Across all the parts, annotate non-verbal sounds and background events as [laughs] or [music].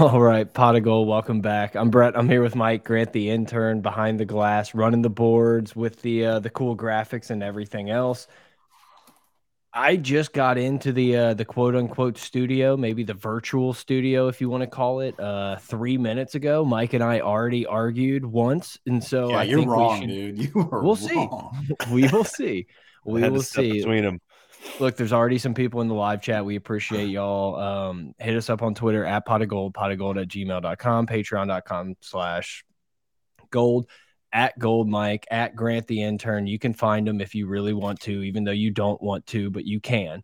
All right, pot of gold. Welcome back. I'm Brett. I'm here with Mike Grant, the intern behind the glass, running the boards with the uh, the cool graphics and everything else. I just got into the uh, the quote unquote studio, maybe the virtual studio, if you want to call it, uh, three minutes ago. Mike and I already argued once, and so yeah, I you're think wrong, we should, dude. [laughs] You are We'll wrong. see. we will see. [laughs] We will see. between them. Look, there's already some people in the live chat. We appreciate [sighs] y'all. Um, hit us up on Twitter at pot of gold, pot of gold at gmail.com, patreon.com slash gold, at gold Mike, at Grant the intern. You can find them if you really want to, even though you don't want to, but you can.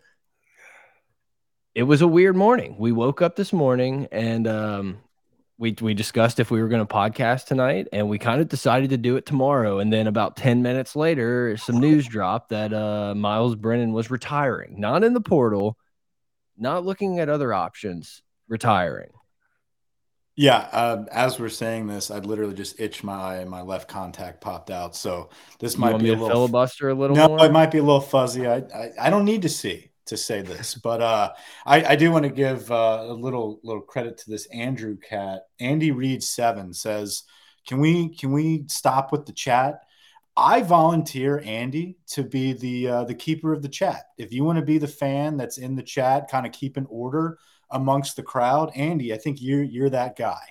It was a weird morning. We woke up this morning and um, we we discussed if we were going to podcast tonight, and we kind of decided to do it tomorrow. And then about ten minutes later, some news dropped that uh, Myles Brennan was retiring, not in the portal, not looking at other options, retiring. Yeah, uh, as we're saying this, I'd literally just itch my eye and my left contact popped out. So this You might be a to little filibuster a little no, more? it might be a little fuzzy. I, I I don't need to see to say this, but uh, I I do want to give uh, a little little credit to this Andrew cat. Andy Reed seven says, "Can we can we stop with the chat?" I volunteer Andy to be the uh, the keeper of the chat. If you want to be the fan that's in the chat, kind of keep keeping order amongst the crowd, Andy, I think you're you're that guy.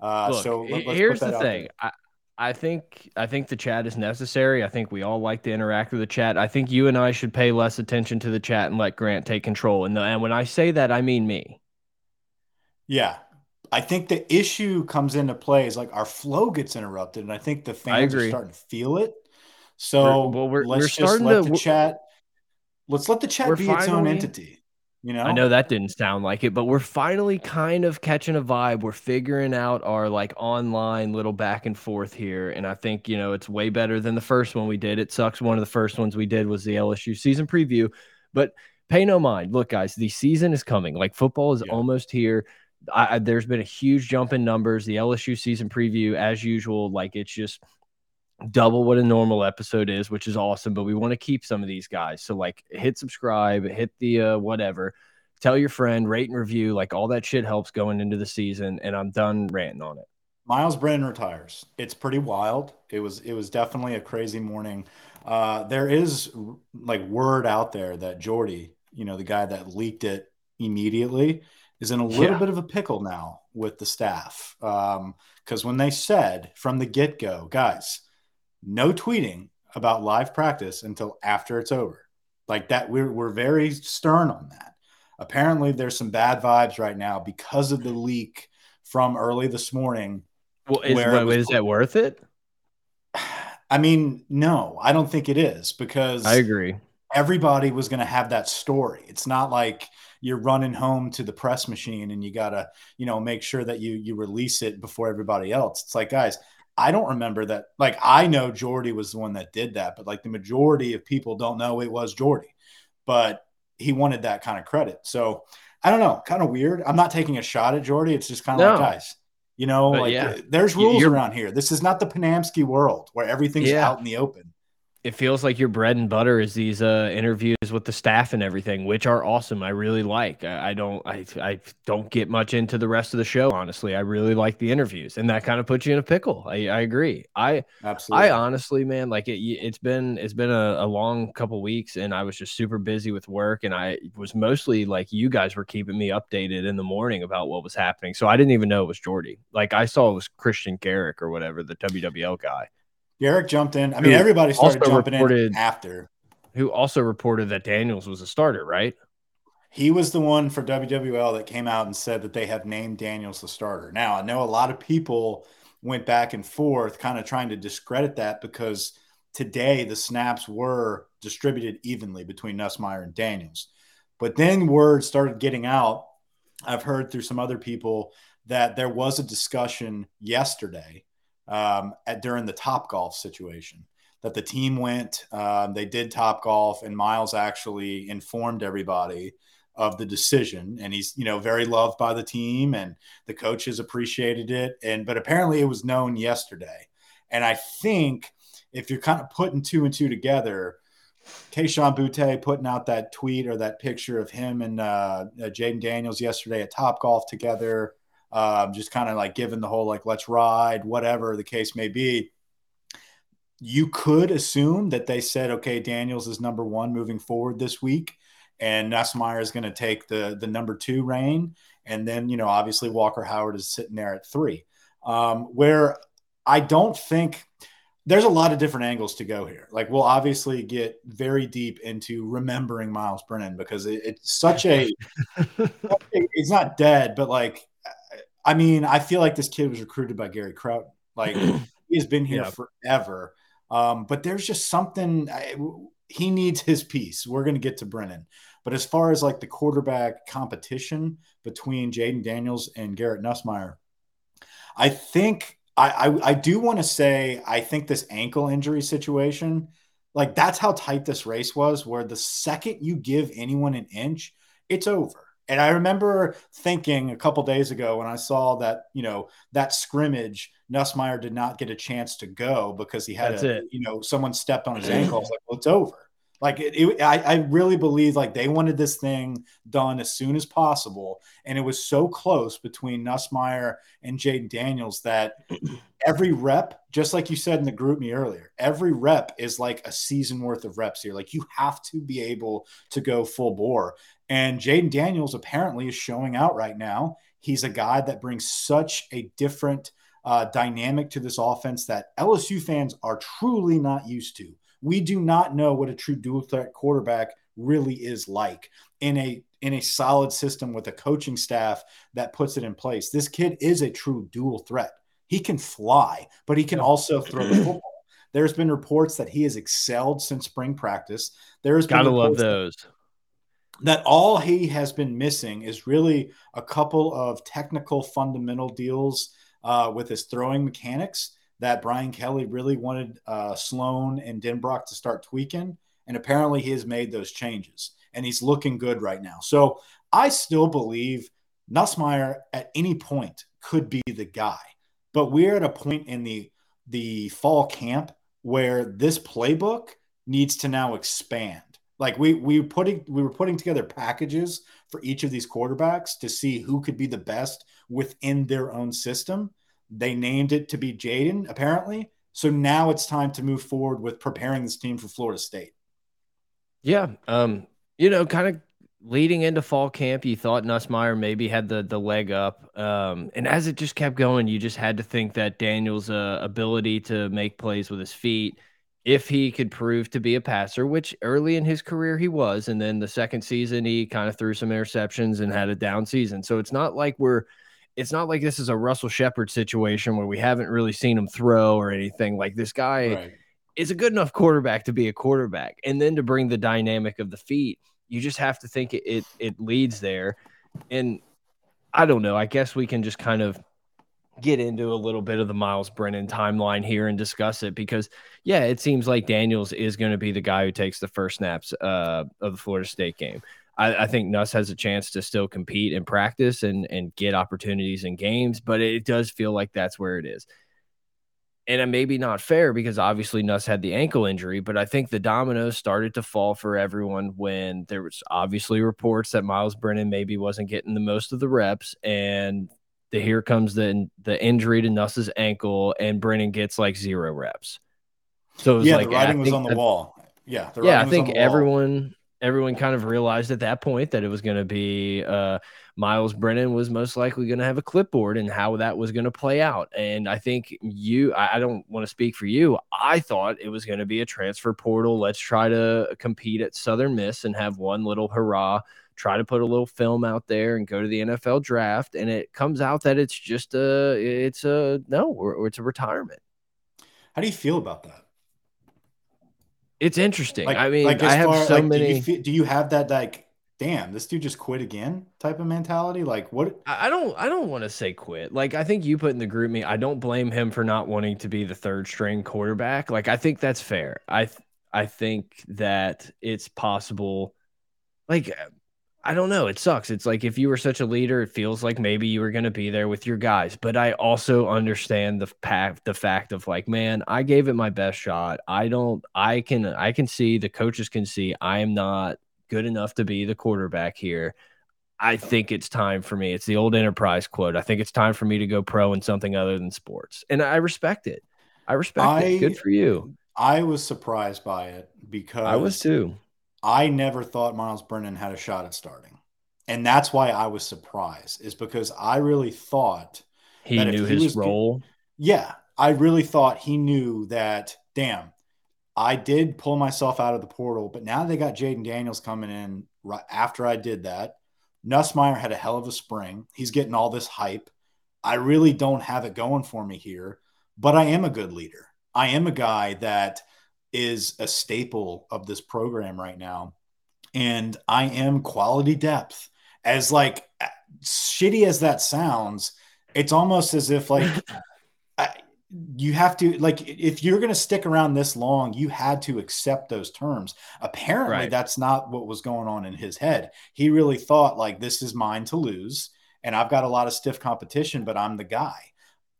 Uh, Look, so let, here's the thing. I, I think I think the chat is necessary. I think we all like to interact with the chat. I think you and I should pay less attention to the chat and let Grant take control. And, the, and when I say that, I mean me. Yeah. I think the issue comes into play is like our flow gets interrupted, and I think the fans are starting to feel it. So well, we're- let's we're just starting let to- the chat. Let's let the chat we're be its own entity. You know, I know that didn't sound like it, but we're finally kind of catching a vibe. We're figuring out our like online little back and forth here. And I think, you know, it's way better than the first one we did. It sucks. One of the first ones we did was the LSU season preview, but pay no mind. Look, guys, the season is coming. Like football is Yeah. almost here. I, I, there's been a huge jump in numbers. The LSU season preview, as usual, like it's just double what a normal episode is, which is awesome. But we want to keep some of these guys. So like hit subscribe, hit the uh, whatever, tell your friend, rate and review. Like all that shit helps going into the season. And I'm done ranting on it. Myles Brennan retires. It's pretty wild. It was it was definitely a crazy morning. Uh, there is like word out there that Jordy, you know, the guy that leaked it immediately, is in a little Yeah. bit of a pickle now with the staff. Because when they said from the get go, guys, no tweeting about live practice until after it's over. Like that, we're we're very stern on that. Apparently, there's some bad vibes right now because of the leak from early this morning Well, is, Where wait, was- is that worth it? [sighs] I mean, no, I don't think it is because I agree. everybody was going to have that story. It's not like you're running home to the press machine and you got to, you know, make sure that you you release it before everybody else. It's like, guys, I don't remember that. Like, I know Jordy was the one that did that, but like the majority of people don't know it was Jordy, but he wanted that kind of credit. So I don't know, kind of weird. I'm not taking a shot at Jordy. It's just kind of No. like, guys, you know, But like yeah. there's rules you're- around here. This is not the Panamsky world where everything's Yeah. out in the open. It feels like your bread and butter is these uh, interviews with the staff and everything, which are awesome. I really like. I, I don't. I, I don't get much into the rest of the show. Honestly, I really like the interviews, and that kind of puts you in a pickle. I, I agree. I Absolutely. I honestly, man, like it, it's been it's been a, a long couple weeks, and I was just super busy with work, and I was mostly like you guys were keeping me updated in the morning about what was happening, so I didn't even know it was Jordy. Like I saw it was Christian Garrick or whatever, the WWL guy, Garrick jumped in. I mean, everybody started jumping reported- in after. who also reported that Daniels was a starter, right? He was the one for WWL that came out and said that they have named Daniels the starter. Now, I know a lot of people went back and forth, kind of trying to discredit that because today the snaps were distributed evenly between Nussmeier and Daniels. But then word started getting out. I've heard through some other people that there was a discussion yesterday um, at during the Top Golf situation that the team went, um, they did Top Golf, and Myles actually informed everybody of the decision, and he's you know very loved by the team, and the coaches appreciated it, and but apparently it was known yesterday, and I think if you're kind of putting two and two together. Kayshon Boutte putting out that tweet or that picture of him and uh, uh, Jayden Daniels yesterday at Top Golf together. Uh, just kind of like given the whole like let's ride, whatever the case may be. You could assume that they said, okay, Daniels is number one moving forward this week, and Nussmeier is going to take the the number two reign, and then you know obviously Walker Howard is sitting there at three. Um, where I don't think there's a lot of different angles to go here. Like we'll obviously get very deep into remembering Myles Brennan because it, it's such a [laughs] it's not dead, but like I mean, I feel like this kid was recruited by Gary Crowton. Like [laughs] he has been here yeah. forever. Um, but there's just something I, he needs his piece. We're going to get to Brennan. But as far as like the quarterback competition between Jayden Daniels and Garrett Nussmeier, I think I, I, I do want to say I think this ankle injury situation, like that's how tight this race was, where the second you give anyone an inch, it's over. And I remember thinking a couple days ago when I saw that, you know, that scrimmage, Nussmeier did not get a chance to go because he had That's a, it. you know, someone stepped on his mm-hmm. ankle. I was like, well, it's over. Like it, it, I, I really believe like they wanted this thing done as soon as possible, and it was so close between Nussmeier and Jayden Daniels that [clears throat] every rep, just like you said in the group me earlier, every rep is like a season worth of reps here. Like you have to be able to go full bore, and Jayden Daniels apparently is showing out right now. He's a guy that brings such a different uh, dynamic to this offense that LSU fans are truly not used to we do not know what a true dual threat quarterback really is like in a in a solid system with a coaching staff that puts it in place. This kid is a true dual threat. He can fly, but he can also throw the [clears throat] football. There's been reports that he has excelled since spring practice. There's gotta love those. That, that all he has been missing is really a couple of technical fundamental deals uh, with his throwing mechanics that Brian Kelly really wanted uh, Sloan and Denbrock to start tweaking. And apparently he has made those changes and he's looking good right now. So I still believe Nussmeier at any point could be the guy. But we're at a point in the the fall camp where this playbook needs to now expand. Like we we putting we were putting together packages for each of these quarterbacks to see who could be the best within their own system. They named it to be Jayden, apparently. So now it's time to move forward with preparing this team for Florida State. Yeah. Um, you know, kind of leading into fall camp, you thought Nussmeier maybe had the the leg up. Um, and as it just kept going, you just had to think that Daniel's uh, ability to make plays with his feet, if he could prove to be a passer, which early in his career he was, and then the second season he kind of threw some interceptions and had a down season. So it's not like we're it's not like this is a Russell Shepard situation where we haven't really seen him throw or anything. Like this guy right. is a good enough quarterback to be a quarterback, and then to bring the dynamic of the feet, you just have to think it it, it leads there. And I don't know. I guess we can just kind of get into a little bit of the Myles Brennan timeline here and discuss it because, yeah, it seems like Daniels is going to be the guy who takes the first snaps uh, of the Florida State game. I, I, think Nuss has a chance to still compete and practice and and get opportunities in games, but it does feel like that's where it is. And it may be not fair because obviously Nuss had the ankle injury, but I think the dominoes started to fall for everyone when there was obviously reports that Myles Brennan maybe wasn't getting the most of the reps, and the here comes the the injury to Nuss's ankle, and Brennan gets like zero reps. So yeah, like, the writing was on the wall. Yeah, yeah. I think everyone everyone kind of realized at that point that it was going to be uh, Myles Brennan was most likely going to have a clipboard and how that was going to play out. And I think you, I, I don't want to speak for you. I thought it was going to be a transfer portal. Let's try to compete at Southern Miss and have one little hurrah. Try to put a little film out there and go to the NFL draft, and it comes out that it's just a, it's a no, or, or it's a retirement. How do you feel about that? It's interesting. Like, I mean, like I have far, so like, many. Do you, feel, do you have that like, damn, this dude just quit again type of mentality? Like, what? I don't. I don't want to say quit. Like, I think you put in the group me. I don't blame him for not wanting to be the third string quarterback. Like, I think that's fair. I I think that it's possible. Like, I don't know. It sucks. It's like if you were such a leader, it feels like maybe you were going to be there with your guys. But I also understand the fact, the fact of like, man, I gave it my best shot. I don't. I can. I can see the coaches can see I am not good enough to be the quarterback here. I think it's time for me. It's the old enterprise quote. I think it's time for me to go pro in something other than sports. And I respect it. I respect I, it. Good for you. I was surprised by it because I was too. I never thought Myles Brennan had a shot at starting. And that's why I was surprised, is because I really thought he knew he his was, role. Yeah. I really thought he knew that, damn, I did pull myself out of the portal, but now they got Jayden Daniels coming in right after I did that. Nussmeier had a hell of a spring. He's getting all this hype. I really don't have it going for me here, but I am a good leader. I am a guy that is a staple of this program right now. And I am quality depth. As like shitty as that sounds, it's almost as if like [laughs] you have to like if you're going to stick around this long you had to accept those terms apparently right. that's not what was going on in his head he really thought like this is mine to lose and i've got a lot of stiff competition but i'm the guy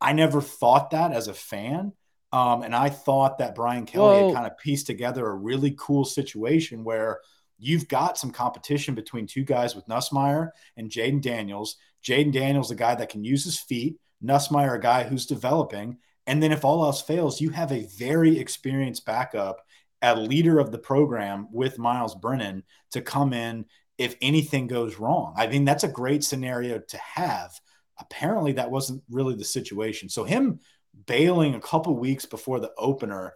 i never thought that as a fan um, and i thought that brian kelly Whoa. had kind of pieced together a really cool situation where you've got some competition between two guys with Nussmeier and Jayden daniels Jayden daniels a guy that can use his feet Nussmeier, a guy who's developing and then if all else fails, you have a very experienced backup, a leader of the program with Myles Brennan to come in if anything goes wrong. I mean, that's a great scenario to have. Apparently, that wasn't really the situation. So him bailing a couple weeks before the opener,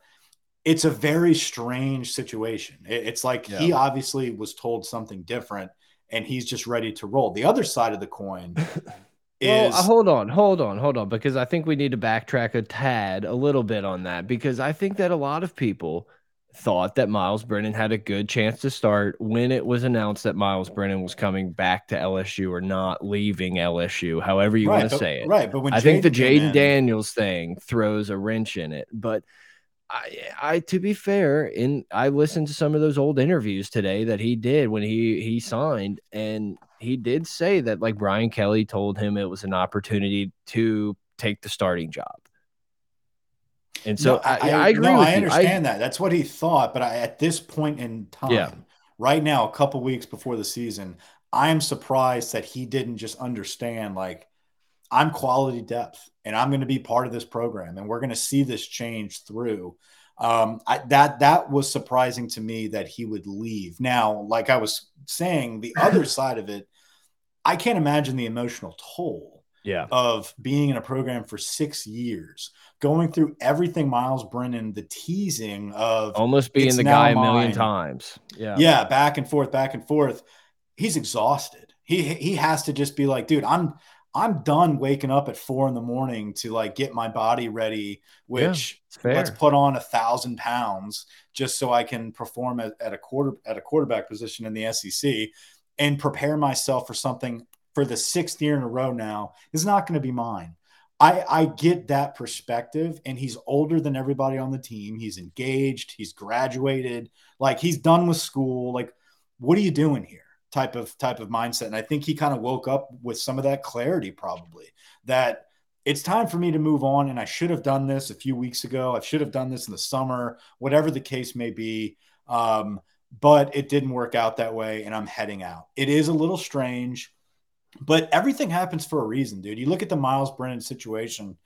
it's a very strange situation. It's like yeah. he obviously was told something different and he's just ready to roll. The other side of the coin [laughs] Well, is... Uh, hold on, hold on, hold on, because I think we need to backtrack a tad, a little bit on that, because I think that a lot of people thought that Myles Brennan had a good chance to start when it was announced that Myles Brennan was coming back to LSU or not leaving LSU, however you right, want to say it. Right, but when I Jayden think the Jayden Daniels thing throws a wrench in it, but I, I to be fair, in I listened to some of those old interviews today that he did when he he signed, and he did say that like Brian Kelly told him it was an opportunity to take the starting job. And so no, I, I, I, agree. No, I understand that. That's what he thought. But I, at this point in time, yeah. right now, a couple weeks before the season, I'm surprised that he didn't just understand like I'm quality depth and I'm going to be part of this program and we're going to see this change through. Um, I, that that was surprising to me that he would leave. Now, like I was saying, the [laughs] other side of it, I can't imagine the emotional toll yeah. of being in a program for six years, going through everything Myles Brennan, the teasing of almost being the guy a million times. Yeah. Yeah. Back and forth, back and forth. He's exhausted. He he has to just be like, dude, I'm I'm done waking up at four in the morning to like get my body ready, which yeah, let's put on a thousand pounds just so I can perform at, at, a quarter at a quarterback position in the SEC and prepare myself for something for the sixth year in a row now is not going to be mine. I, I get that perspective, and he's older than everybody on the team. He's engaged, he's graduated, like he's done with school. Like, what are you doing here? type of type of mindset. And I think he kind of woke up with some of that clarity, probably that it's time for me to move on. And I should have done this a few weeks ago. I should have done this in the summer, whatever the case may be. Um, but it didn't work out that way, and I'm heading out. It is a little strange, but everything happens for a reason, dude. You look at the Myles Brennan situation.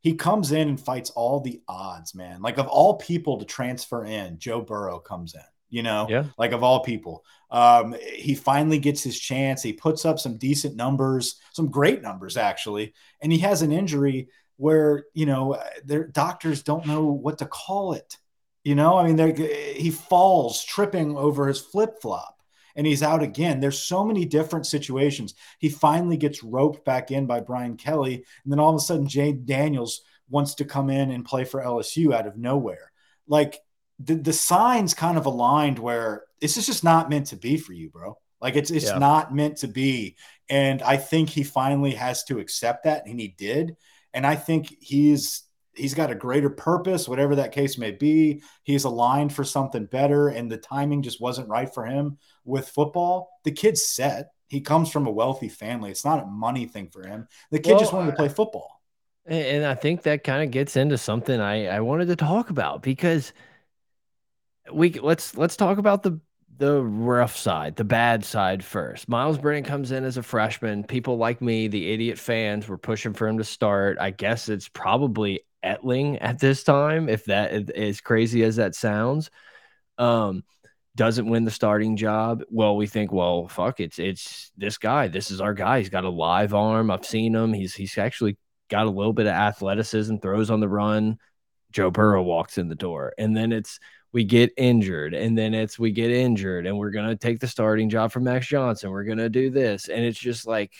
He comes in and fights all the odds, man. Like of all people to transfer in, Joe Burrow comes in you know, yeah. like of all people. Um, he finally gets his chance. He puts up some decent numbers, some great numbers actually, and he has an injury where you know their doctors don't know what to call it. You know, I mean, he falls tripping over his flip flop and he's out again. There's so many different situations. He finally gets roped back in by Brian Kelly, and then all of a sudden, Jayden Daniels wants to come in and play for LSU out of nowhere. Like the, the signs kind of aligned where this is just not meant to be for you, bro. Like it's it's yeah. not meant to be. And I think he finally has to accept that, and he did. And I think he's he's got a greater purpose, whatever that case may be. He's aligned for something better, and the timing just wasn't right for him with football. The kid's set. He comes from a wealthy family. It's not a money thing for him. The kid well, just wanted to play football. And I think that kind of gets into something I, I wanted to talk about because – we let's let's talk about the the rough side, the bad side first. Myles Brennan comes in as a freshman. People like me, the idiot fans, were pushing for him to start. I guess it's probably Etling at this time, if that is crazy as that sounds. Um, doesn't win the starting job. Well, we think, well, fuck, it's it's this guy. This is our guy. He's got a live arm. I've seen him. He's he's actually got a little bit of athleticism, throws on the run. Joe Burrow walks in the door. And then it's we get injured and then it's we get injured and we're going to take the starting job from Max Johnson. We're going to do this and it's just like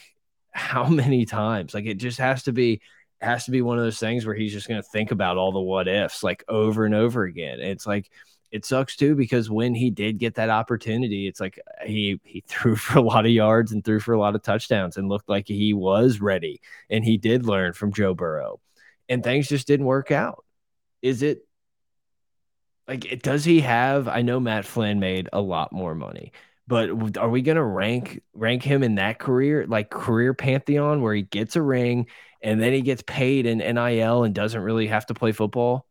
how [laughs] many times? Like it just has to be has to be one of those things where he's just going to think about all the what ifs like over and over again. It's like it sucks too because when he did get that opportunity, it's like he he [laughs] threw for a lot of yards and threw for a lot of touchdowns and looked like he was ready and he did learn from Joe Burrow. And things just didn't work out. Is it like does he have I know Matt Flynn made a lot more money, but are we going to rank rank him in that career like career pantheon where he gets a ring and then he gets paid in NIL and doesn't really have to play football?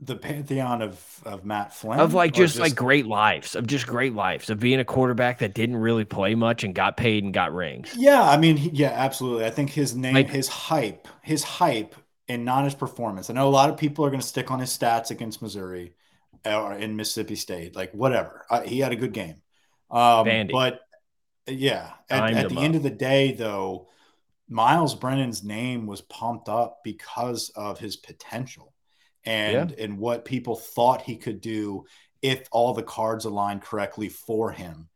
The pantheon of of Matt Flynn of like just, just like great lives of just great lives of being a quarterback that didn't really play much and got paid and got rings. Yeah, I mean, yeah, absolutely. I think his name, like, his hype, his hype and not his performance. I know a lot of people are going to stick on his stats against Missouri or in Mississippi State, like whatever. I, he had a good game, um, but yeah, at, at the up. end of the day, though, Myles Brennan's name was pumped up because of his potential and yeah. and what people thought he could do if all the cards aligned correctly for him,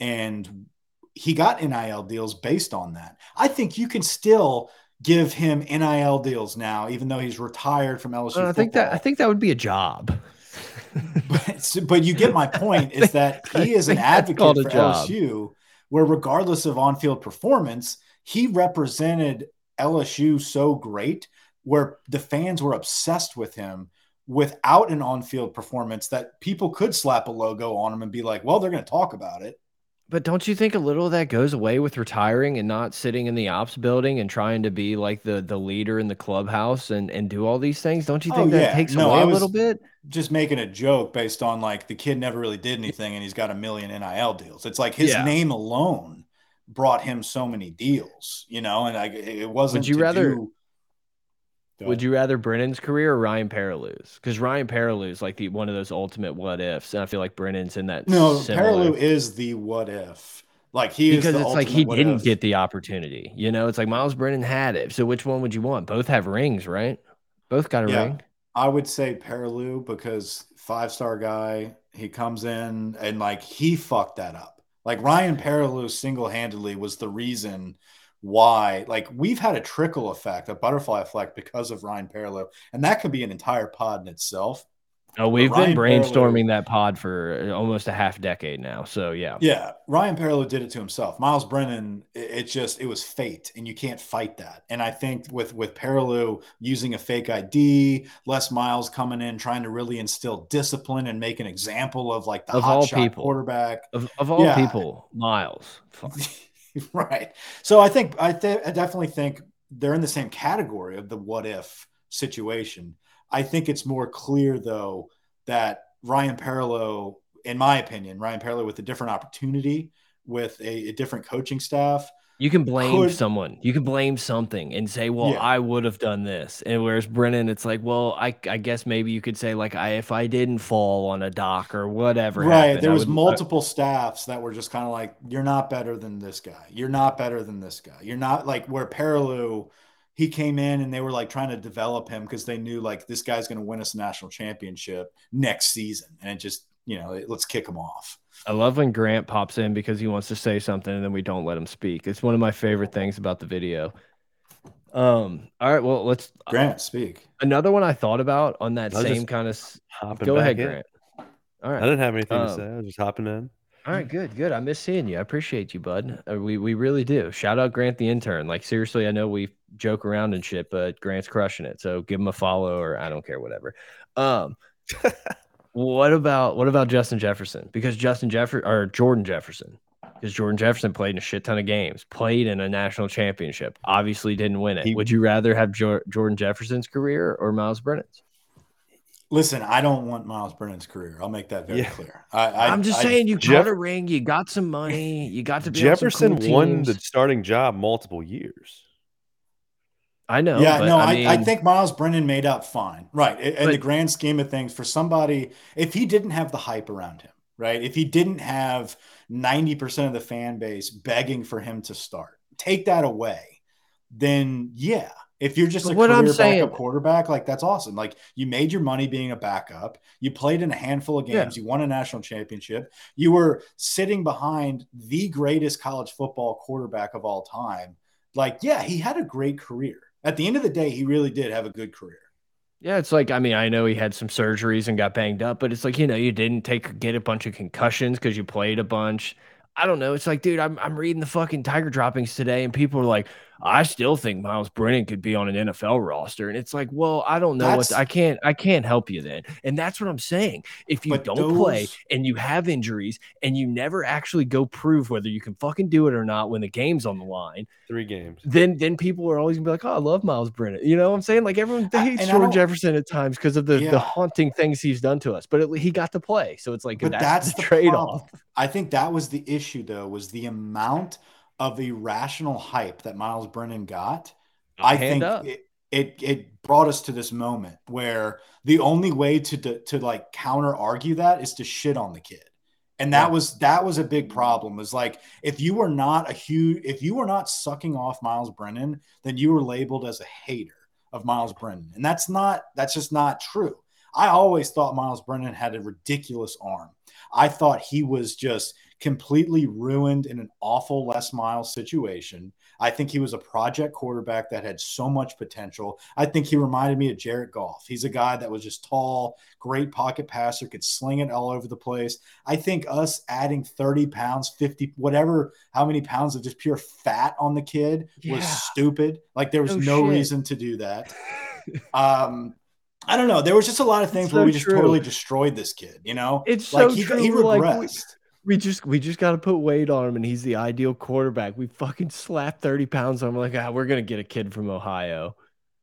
and he got NIL deals based on that. I think you can still give him NIL deals now, even though he's retired from LSU. Uh, I think that I think that would be a job. [laughs] but, but you get my point is that [laughs] he is an advocate for LSU, where regardless of on-field performance, he represented LSU so great, where the fans were obsessed with him without an on-field performance that people could slap a logo on him and be like, well, they're going to talk about it. But don't you think a little of that goes away with retiring and not sitting in the ops building and trying to be like the the leader in the clubhouse and and do all these things? Don't you think oh, that yeah. takes no, away a little bit? Just making a joke based on like the kid never really did anything and he's got a million NIL deals. It's like his yeah. name alone brought him so many deals, you know, and like it wasn't. Would you rather? Do, would you rather Brennan's career or Ryan Perrilloux's? Because Ryan Perrilloux's like the one of those ultimate what ifs, and I feel like Brennan's in that. No, similar... is the what if. Like he is. because it's like he didn't if. get the opportunity. You know, it's like Myles Brennan had it. So which one would you want? Both have rings, right? Both got a yeah, ring. I would say Perrilloux because five star guy. He comes in and like he fucked that up. Like Ryan Perrilloux single handedly was the reason why like we've had a trickle effect, a butterfly effect because of Ryan Perrilloux, and that could be an entire pod in itself. Oh, we've been brainstorming that pod for uh, almost a half decade now. So yeah, yeah. Ryan Perrilloux did it to himself. Myles Brennan, it, it, just it was fate, and you can't fight that. And I think with with Perrilloux using a fake ID, Les Miles coming in trying to really instill discipline and make an example of like the of hot shot people. quarterback of, of all yeah. people, Miles. [laughs] [laughs] right. So I think I, th- I definitely think they're in the same category of the what if situation. I think it's more clear though that Ryan Perrilloux, in my opinion, Ryan Perrilloux with a different opportunity, with a, a different coaching staff, you can blame could, someone. You can blame something and say, "Well, yeah. I would have done this." And whereas Brennan, it's like, "Well, I, I guess maybe you could say like, I if I didn't fall on a dock or whatever." Right. Happened, there was would, uh, multiple staffs that were just kind of like, "You're not better than this guy. You're not better than this guy. You're not like where Perrilloux." He came in and they were like trying to develop him because they knew like this guy's going to win us a national championship next season, and it just you know let's kick him off. I love when Grant pops in because he wants to say something and then we don't let him speak. It's one of my favorite things about the video. Um. All right. Well, let's Grant speak. Another one I thought about on that same kind of. Go ahead, in. Grant. All right. I didn't have anything um, to say. I was just hopping in. All right, good, good. I miss seeing you. I appreciate you, bud. Uh, we we really do. Shout out Grant the intern. Like seriously, I know we joke around and shit, but Grant's crushing it. So give him a follow or I don't care, whatever. Um. [laughs] What about what about Justin Jefferson? Because Justin Jefferson or Jordan Jefferson, because Jordan Jefferson played in a shit ton of games, played in a national championship, obviously didn't win it. He, Would you rather have jo Jordan Jefferson's career or Myles Brennan's? Listen, I don't want Myles Brennan's career. I'll make that very yeah. clear. I, am just I, saying, you Jeff- got a ring, you got some money, you got to be Jefferson cool won the starting job multiple years. I know. Yeah, no, I, mean, I, think Myles Brennan made out fine. Right. In but, the grand scheme of things, for somebody, if he didn't have the hype around him, right? If he didn't have 90% of the fan base begging for him to start, take that away, then yeah. If you're just a what career I'm saying, backup quarterback, like that's awesome. Like you made your money being a backup. You played in a handful of games. Yeah. You won a national championship. You were sitting behind the greatest college football quarterback of all time. Like, yeah, he had a great career at the end of the day, he really did have a good career. Yeah, it's like I mean, I know he had some surgeries and got banged up, but it's like you know, you didn't take get a bunch of concussions because you played a bunch. I don't know. It's like, dude, I'm I'm reading the fucking Tiger droppings today, and people are like, I still think Myles Brennan could be on an NFL roster. And it's like, well, I don't know that's, what I can't I can't help you then. And that's what I'm saying. If you don't those, play and you have injuries and you never actually go prove whether you can fucking do it or not when the game's on the line, three games, then then people are always gonna be like, Oh, I love Myles Brennan. You know what I'm saying? Like everyone hates Jordan Jefferson at times because of the, yeah. the haunting things he's done to us. But it, he got to play. So it's like but that's, that's the, the trade-off. I think that was the issue though, was the amount of irrational hype that Myles Brennan got, I think it, it, it brought us to this moment where the only way to to, to like counter argue that is to shit on the kid. And that yeah. was that was a big problem. Was like if you were not a huge if you were not sucking off Myles Brennan, then you were labeled as a hater of Myles Brennan. And that's not that's just not true. I always thought Myles Brennan had a ridiculous arm. I thought he was just completely ruined in an awful Les Miles situation. I think he was a project quarterback that had so much potential. I think he reminded me of Jared Goff. He's a guy that was just tall, great pocket passer, could sling it all over the place. I think us adding 30 pounds, 50, whatever, how many pounds of just pure fat on the kid yeah. was stupid. Like there was no, no reason to do that. um, I don't know. There was just a lot of things where we just true. totally destroyed this kid. You know, it's like so he, true. he regressed. Like, we just we just got to put weight on him, and he's the ideal quarterback. We fucking slap thirty pounds on him. Like, ah, we're gonna get a kid from Ohio.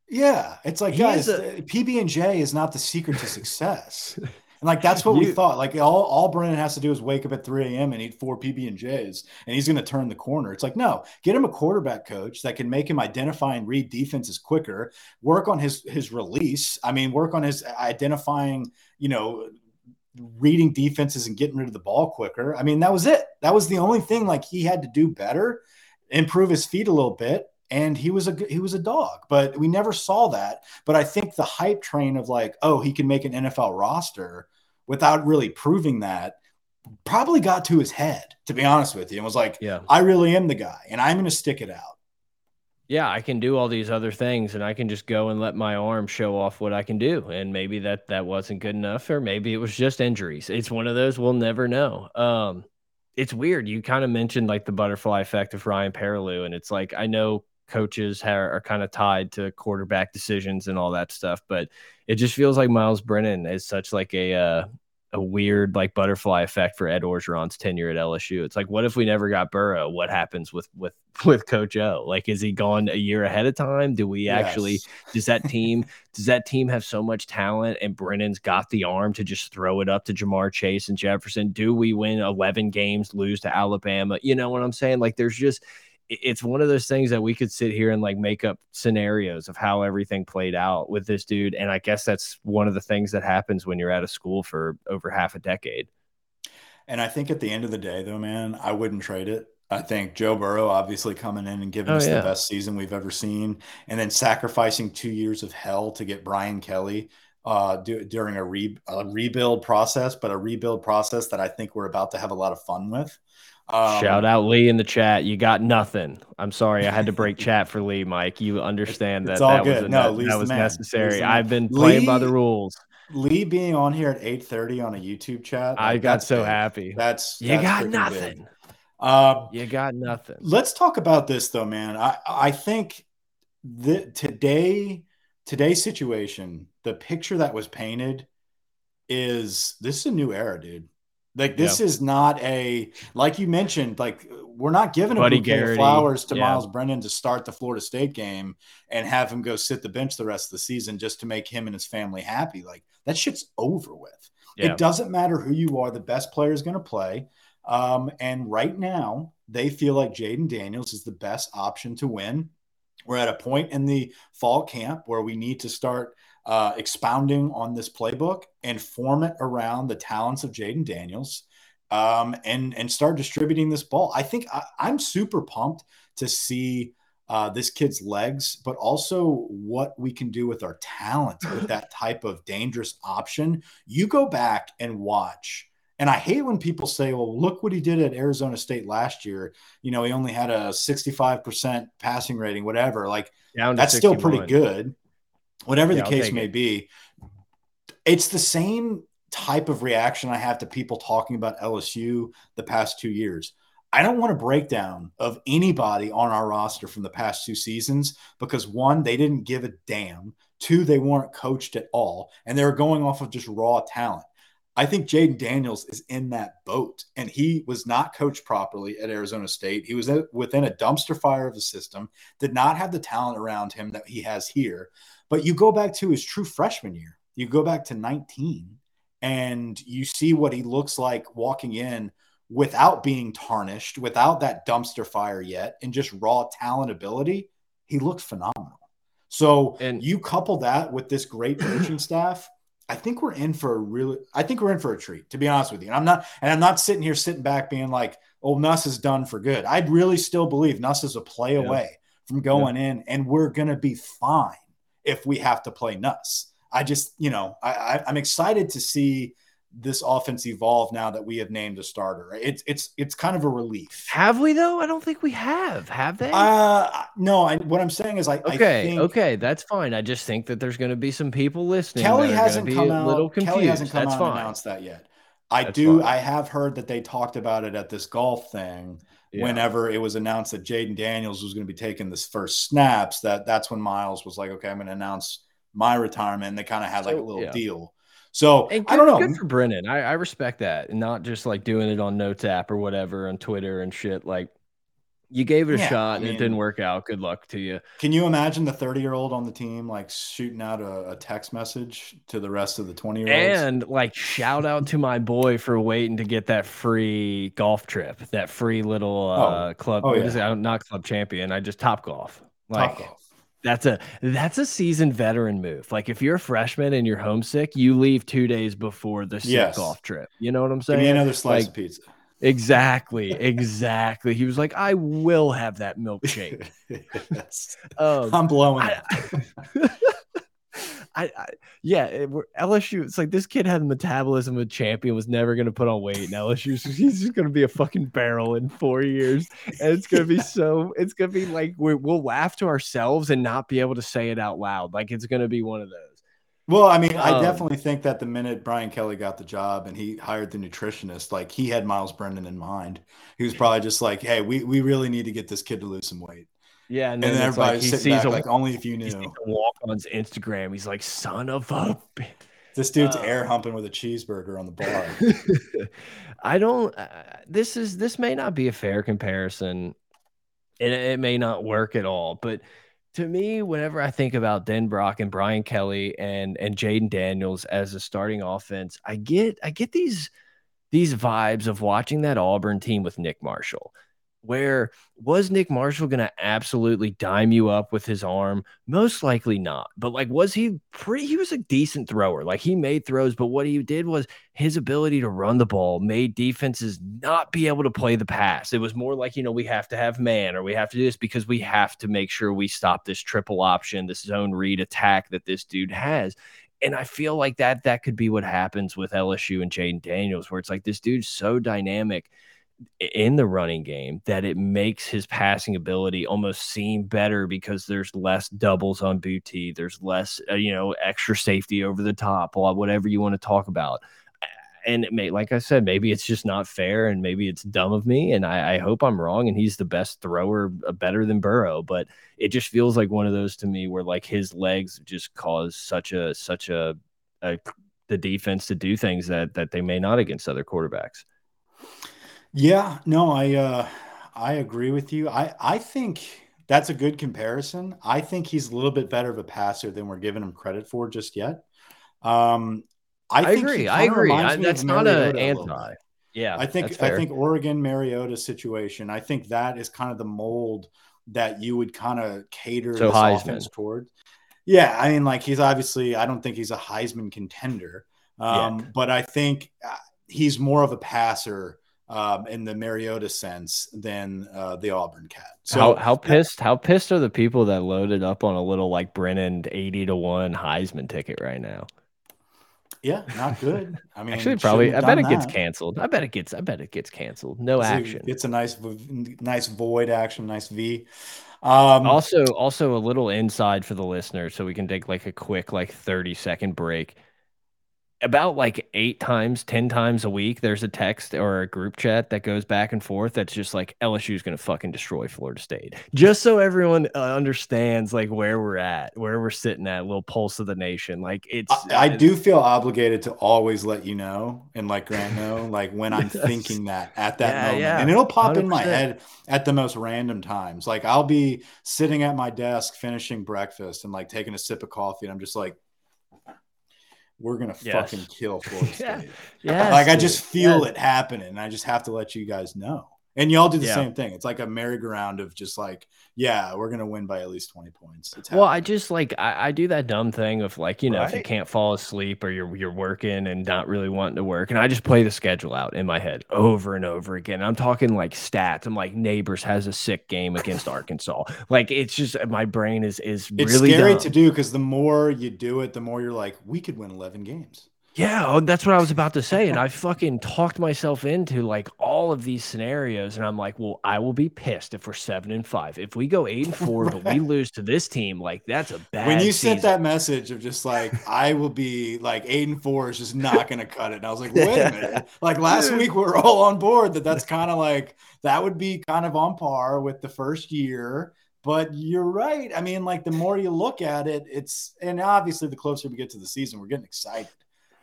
Yeah, it's like he guys, a, PB and J is not the secret to success. [laughs] and like that's what you, we thought. Like all all Brennan has to do is wake up at 3 a.m. and eat four PB and J's, and he's going to turn the corner. It's like no, get him a quarterback coach that can make him identify and read defenses quicker. Work on his his release. I mean, work on his identifying. You know, reading defenses and getting rid of the ball quicker. I mean, that was it. That was the only thing like he had to do better, improve his feet a little bit. And he was a he was a dog, but we never saw that. But I think the hype train of like, oh, he can make an NFL roster without really proving that probably got to his head, to be honest with you, and was like, yeah, I really am the guy, and I'm going to stick it out yeah, I can do all these other things and I can just go and let my arm show off what I can do. And maybe that that wasn't good enough or maybe it was just injuries. It's one of those we'll never know. Um it's weird. You kind of mentioned like the butterfly effect of Ryan Perrilloux and it's like I know coaches are, are kind of tied to quarterback decisions and all that stuff, but it just feels like Myles Brennan is such like a uh a weird like butterfly effect for Ed Orgeron's tenure at LSU. It's like, what if we never got Burrow? What happens with with [laughs] with Coach O? Like, is he gone a year ahead of time? Do we yes. actually? [laughs] Does that team does that team have so much talent and Brennan's got the arm to just throw it up to Ja'Marr Chase and Jefferson? Do we win eleven games, lose to Alabama? You know what I'm saying? Like, there's just it's one of those things that we could sit here and like make up scenarios of how everything played out with this dude. And I guess that's one of the things that happens when you're at a school for over half a decade. And I think at the end of the day, though, man, I wouldn't trade it. I think Joe Burrow obviously coming in and giving oh, us yeah. the best season we've ever seen, and then sacrificing two years of hell to get Brian Kelly uh, do, during a, re, a rebuild process, but a rebuild process that I think we're about to have a lot of fun with. Um, Shout out Lee in the chat. You got nothing. I'm sorry, I had to break chat for Lee, Mike. You understand that that good. was, no, that, that was necessary. I've been playing Lee, by the rules. Lee being on here at 8:30 on a YouTube chat. Like, I got so big. happy. That's, you got nothing. Um, you got nothing. Let's talk about this though, man. I I think that today today's situation, the picture that was painted is this is a new era, dude Like this yeah. is not a like you mentioned. Like we're not giving a Buddy bouquet of flowers to yeah. Myles Brennan to start the Florida State game and have him go sit the bench the rest of the season just to make him and his family happy. Like that shit's over with. Yeah. It doesn't matter who you are. The best player is going to play. Um, and right now, they feel like Jayden Daniels is the best option to win. We're at a point in the fall camp where we need to start uh, expounding on this playbook and form it around the talents of Jayden Daniels um, and and start distributing this ball. I think I, am super pumped to see uh, this kid's legs, but also what we can do with our talent with [laughs] that type of dangerous option. You go back and watch. And I hate when people say, well, look what he did at Arizona State last year. You know, he only had a 65% passing rating, whatever. Like, that's 61. still pretty good, whatever yeah, the case may it. be. It's the same type of reaction I have to people talking about LSU the past two years. I don't want a breakdown of anybody on our roster from the past two seasons because one, they didn't give a damn. Two, they weren't coached at all, and they were going off of just raw talent. I think Jayden Daniels is in that boat, and he was not coached properly at Arizona State. He was within a dumpster fire of the system, did not have the talent around him that he has here. But you go back to his true freshman year, you go back to 19, and you see what he looks like walking in without being tarnished, without that dumpster fire yet, and just raw talent ability, he looked phenomenal. So and you couple that with this great coaching [clears throat] staff, I think we're in for a really I think we're in for a treat, to be honest with you. And I'm not and I'm not sitting here sitting back being like, oh, Nuss is done for good. I'd really still believe Nuss is a play yeah. away from going yeah. in, and we're gonna be fine if we have to play Nuss. I just, you know, I, I'm excited to see this offense evolve now that we have named a starter. It's it's it's kind of a relief. Have we though? I don't think we have. Have they? Uh no. I, what I'm saying is, I okay, I think, okay, that's fine. I just think that there's going to be some people listening. Kelly hasn't come out. Little confused. Kelly hasn't come that's out fine. and announced that yet. I that's do. Fine. I have heard that they talked about it at this golf thing. Yeah. Whenever it was announced that Jayden Daniels was going to be taking this first snaps, that that's when Myles was like, "Okay, I'm going to announce my retirement." And they kind of had like a little yeah. deal. So good, I don't know. Good for Brennan. I, I respect that, and not just like doing it on Notes app or whatever on Twitter and shit. Like you gave it a yeah, shot I mean, and it didn't work out. Good luck to you. Can you imagine the 30 year old on the team like shooting out a, a text message to the rest of the 20 year olds? And like shout out to my boy for waiting to get that free golf trip, that free little uh, oh. club. Oh, yeah. Not club champion. I just top golf. Like, top golf. That's a that's a seasoned veteran move. Like if you're a freshman and you're homesick, you leave two days before the yes. golf trip. You know what I'm saying? Give me another slice like, of pizza. Exactly, [laughs] exactly. he was like, "I will have that milkshake." [laughs] yes. um, I'm blowing. I, [laughs] I, I yeah, it, LSU. It's like this kid had the metabolism of a champion, was never going to put on weight. And LSU, he's just going to be a fucking barrel in four years, and it's going to be [laughs] so. It's going to be like we will laugh to ourselves and not be able to say it out loud. Like it's going to be one of those. Well, I mean, I um, definitely think that the minute Brian Kelly got the job and he hired the nutritionist, like he had Myles Brennan in mind. He was probably just like, "Hey, we we really need to get this kid to lose some weight." Yeah, and then, and then everybody's like, sitting back a, like, only if you knew. walk on Instagram. He's like, son of a. This dude's uh, air humping with a cheeseburger on the bar. [laughs] I don't. Uh, this is this may not be a fair comparison, and it, it may not work at all. But to me, whenever I think about Denbrock and Brian Kelly and and Jayden Daniels as a starting offense, I get I get these these vibes of watching that Auburn team with Nick Marshall where was Nick Marshall going to absolutely dime you up with his arm? Most likely not. But like, was he pretty? He was a decent thrower. Like, he made throws, but what he did was his ability to run the ball made defenses not be able to play the pass. It was more like, you know, we have to have man or we have to do this because we have to make sure we stop this triple option, this zone read attack that this dude has. And I feel like that that could be what happens with LSU and Jayden Daniels, where it's like this dude's so dynamic in the running game that it makes his passing ability almost seem better because there's less doubles on Boutte, there's less uh, you know extra safety over the top, whatever you want to talk about. And it may, like I said, maybe it's just not fair, and maybe it's dumb of me, and I, I hope I'm wrong. And he's the best thrower, uh, better than Burrow, but it just feels like one of those to me where like his legs just cause such a such a, a the defense to do things that that they may not against other quarterbacks. Yeah, no, I uh I agree with you. I I think that's a good comparison. I think he's a little bit better of a passer than we're giving him credit for just yet. Um I, I think agree. I agree. I, that's not an anti. Yeah, I think I think Oregon Mariota situation. I think that is kind of the mold that you would kind of cater So this Heisman. offense toward. Yeah, I mean, like he's obviously. I don't think he's a Heisman contender, um, but I think uh, he's more of a passer um, in the Mariota sense than uh, the Auburn cat. So how how pissed how pissed are the people that loaded up on a little like Brennan eighty to one Heisman ticket right now? yeah, not good. I mean, Actually, probably. I bet it gets canceled. I bet it gets. I bet it gets canceled. No It's a- action. It's a nice, nice void action, nice V. Um, also also a little inside for the listener so we can take like a quick like 30 second break about like eight times ten times a week there's a text or a group chat that goes back and forth that's just like LSU is gonna fucking destroy florida state just so everyone uh, understands like where we're at where we're sitting at little pulse of the nation like it's I, I do feel obligated to always let you know and like Grant know, like when I'm [laughs] Yes. thinking that at that Yeah, moment, yeah, and it'll pop in my head at the most random times. Like I'll be sitting at my desk finishing breakfast and like taking a sip of coffee, and I'm just like, "We're gonna Yes. fucking kill [laughs] Florida Yeah. State." yeah like I just feel it happening, and I just have to let you guys know. And y'all do the Yeah. same thing. It's like a merry-go-round of just like, yeah, we're gonna win by at least 20 points. It's Well, I just like I, I do that dumb thing of like you know if you can't fall asleep or you're you're working and not really wanting to work, and I just play the schedule out in my head over and over again. I'm talking like stats. I'm like Nabers has a sick game against [laughs] Arkansas. Like it's just my brain is is It's really scary dumb. to do because the more you do it, the more you're like, we could win 11 games. Yeah, oh, that's what I was about to say. And I fucking talked myself into like all of these scenarios. And I'm like, well, I will be pissed if we're seven and five. If we go eight and four, but we [laughs] lose to this team, like that's a bad when you season. sent that message of just like, I will be like eight and four is just not going to cut it. And I was like, wait a [laughs] minute. Like last week, we are all on board that that's kind of like, that would be kind of on par with the first year. But you're right. I mean, like the more you look at it, it's, and obviously the closer we get to the season, we're getting excited.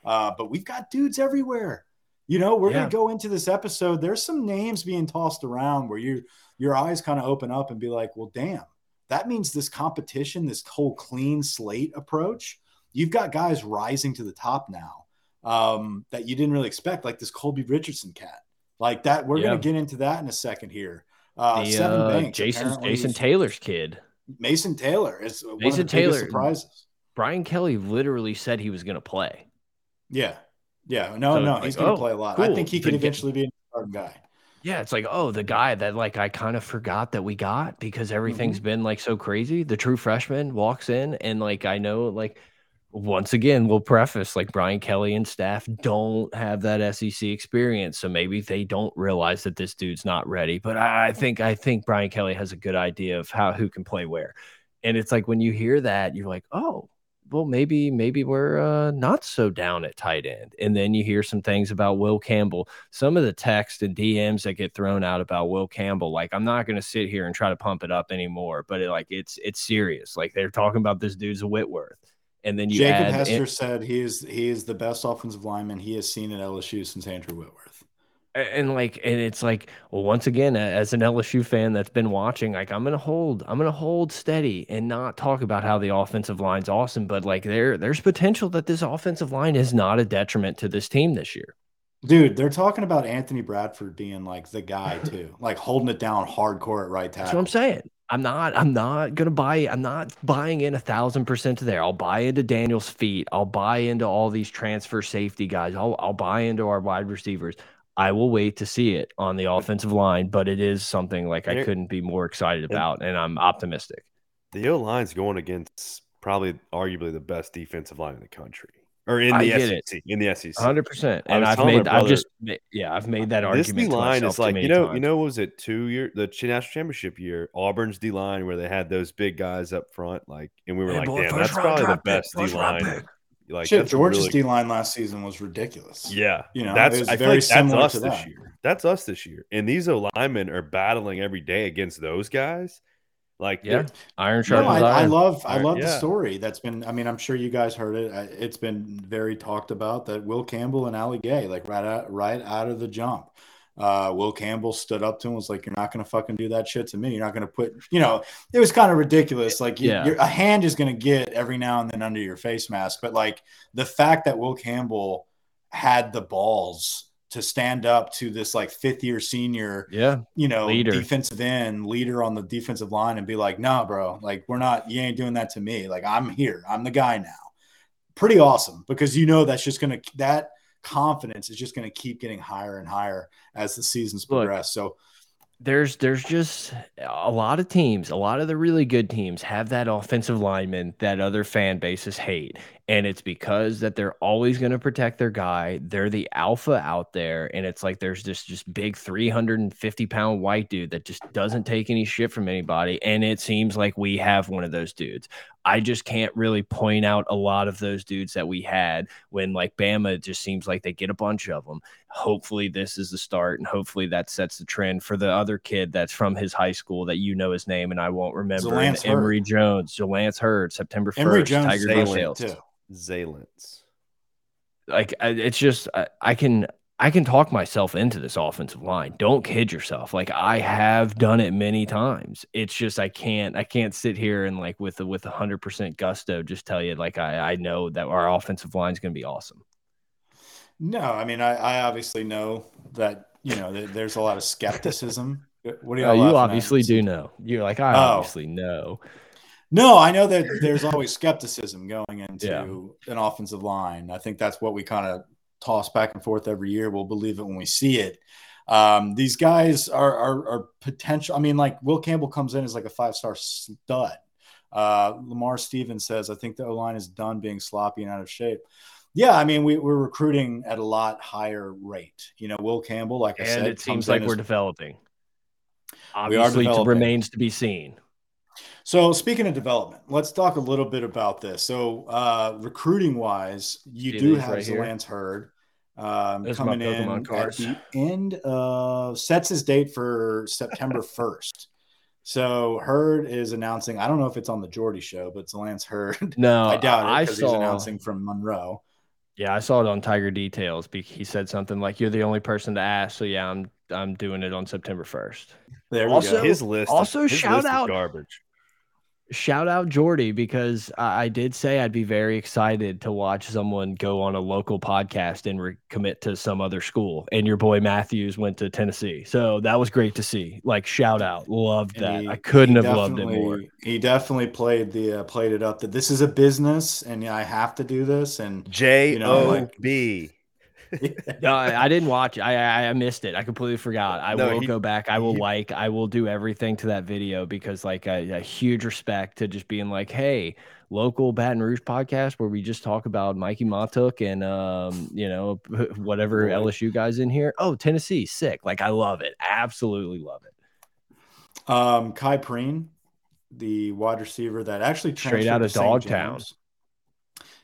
Uh, but we've got dudes everywhere. You know, we're Yeah. going to go into this episode. There's some names being tossed around where you, your eyes kind of open up and be like, well, damn, that means this competition, this whole clean slate approach, you've got guys rising to the top now um, that you didn't really expect, like this Colby Richardson cat. Like that, we're Yeah. going to get into that in a second here. Uh, the, Sevyn uh, Banks, Jason Jason Taylor's kid. Mason Taylor is Mason Taylor- surprises. Brian Kelly literally said he was going to play. Yeah, yeah, no, So no, he's like, going to oh, play a lot. I think he could eventually be a starting guy. Yeah, it's like, oh, the guy that like I kind of forgot that we got because everything's Mm-hmm. been like so crazy. The true freshman walks in and like I know like once again we'll preface like Brian Kelly and staff don't have that SEC experience, so maybe they don't realize that this dude's not ready. But I, I think I think Brian Kelly has a good idea of how who can play where, and it's like when you hear that you're like, oh, well maybe maybe we're uh, not so down at tight end, and then you hear some things about Will Campbell some of the text and DMs that get thrown out about Will Campbell, like I'm not going to sit here and try to pump it up anymore, but it, like it's it's serious. Like they're talking about this dude's a Whitworth, and then you Jacob add Hester said he is he is the best offensive lineman he has seen at LSU since Andrew Whitworth. And like and it's like well once again as an LSU fan that's been watching like I'm gonna hold I'm gonna hold steady and not talk about how the offensive line's awesome but like there there's potential that this offensive line is not a detriment to this team this year Dude, they're talking about Anthony Bradford being like the guy [laughs] too, like holding it down hardcore at right tackle. That's what I'm saying. I'm not. I'm not gonna buy. I'm not buying in a thousand percent to there. I'll buy into Daniel's feet. I'll buy into all these transfer safety guys. I'll I'll buy into our wide receivers. I will wait to see it on the offensive line, but it is something like I couldn't be more excited about, and I'm optimistic. The O line's going against probably arguably the best defensive line in the country, or in the get it. SEC. In the SEC, 100. percent And I've made. I've just. Yeah, I've made that this argument. D to line is like you know times. you know what was it two year the national championship year Auburn's D line where they had those big guys up front like and we were Hey, like boy, damn that's probably the best D line pick. Like Shit, that's Georgia's really- D line last season was ridiculous. yeah You know, that's I very like that's similar us to this that. year that's us this year and these O linemen are battling every day against those guys Like, Yeah. they're- Iron No, sharpens I, I iron. love I Iron- love the story that's been. I mean, I'm sure you guys heard it. It's been very talked about that Will Campbell and Ali Gaye, like right out right out of the jump. Uh, Will Campbell stood up to him, was like, "You're not going to fucking do that shit to me. You're not going to put." You know, it was kind of ridiculous. Like, you, Yeah. you're, a hand is going to get every now and then under your face mask, but like the fact that Will Campbell had the balls to stand up to this like fifth year senior Yeah. you know, Leader. defensive end, leader on the defensive line, and be like, nah, bro, like we're not, you ain't doing that to me. Like I'm here, I'm the guy now. Pretty awesome because you know that's just gonna that confidence is just gonna keep getting higher and higher as the seasons Look, progress. So there's there's just a lot of teams, a lot of the really good teams have that offensive lineman that other fan bases hate. And it's because that they're always going to protect their guy. They're the alpha out there. And it's like there's this just big 350 pound white dude that just doesn't take any shit from anybody. And it seems like we have one of those dudes. I just can't really point out a lot of those dudes that we had when like Bama just seems like they get a bunch of them. Hopefully this is the start and hopefully that sets the trend for the other kid that's from his high school that you know his name and I won't remember. Emory Jones, Lance Heard, September 1st, Emory Jones Tiger Zalance. too. Zalance. Like it's just I, I can I can talk myself into this offensive line. Don't kid yourself. Like I have done it many times. It's just I can't I can't sit here and like with a, with a hundred percent gusto just tell you like I I know that our offensive line is going to be awesome. No, I mean, I, I obviously know that you know that there's a lot of skepticism. What do Uh, y'all you laughing at? obviously do know. You're like I Oh. obviously know. No, I know that there's always skepticism going into Yeah. an offensive line. I think that's what we kind of toss back and forth every year. We'll believe it when we see it. Um, these guys are, are, are potential. I mean, like Will Campbell comes in as like a five star stud. Uh, Lamar Stevens says, I think the O line is done being sloppy and out of shape. Yeah, I mean, we, we're recruiting at a lot higher rate. You know, Will Campbell, like I said, it seems like we're developing. We are Obviously, developing. remains to be seen. So speaking of development, let's talk a little bit about this. So uh, recruiting wise, you See do have right? Zalance Heard um, Those coming in at the end of sets his date for September [laughs] 1st. So Heard is announcing, I don't know if it's on the Jordy show, but Zalance Heard. No, [laughs] I doubt I it because he's announcing from Monroe. Yeah, I saw it on Tiger Details. He said something like, "You're the only person to ask." So yeah, I'm I'm doing it on September first. There we Also- go. His list. also his shout list is out- garbage. Shout out Jordy because I, I did say I'd be very excited to watch someone go on a local podcast and re- commit to some other school. And your boy Matthews went to Tennessee, so that was great to see. Like shout out, loved And that. he- I couldn't have loved it more. He definitely played the uh, played it up that this is a business and I have to do this. And J know, like- B. [laughs] No, I, I didn't watch. it. I, I missed it. I completely forgot. I No, will he- go back. I will he- like. I will do everything to that video because like a, a huge respect to just being like, hey, local Baton Rouge podcast where we just talk about Mikey Montook and um you know whatever Boy. LSU guys in here. Oh, Tennessee, sick. Like I love it. Absolutely love it. Um, Khai Prean, the wide receiver that actually Straight out of. Dogtown. James.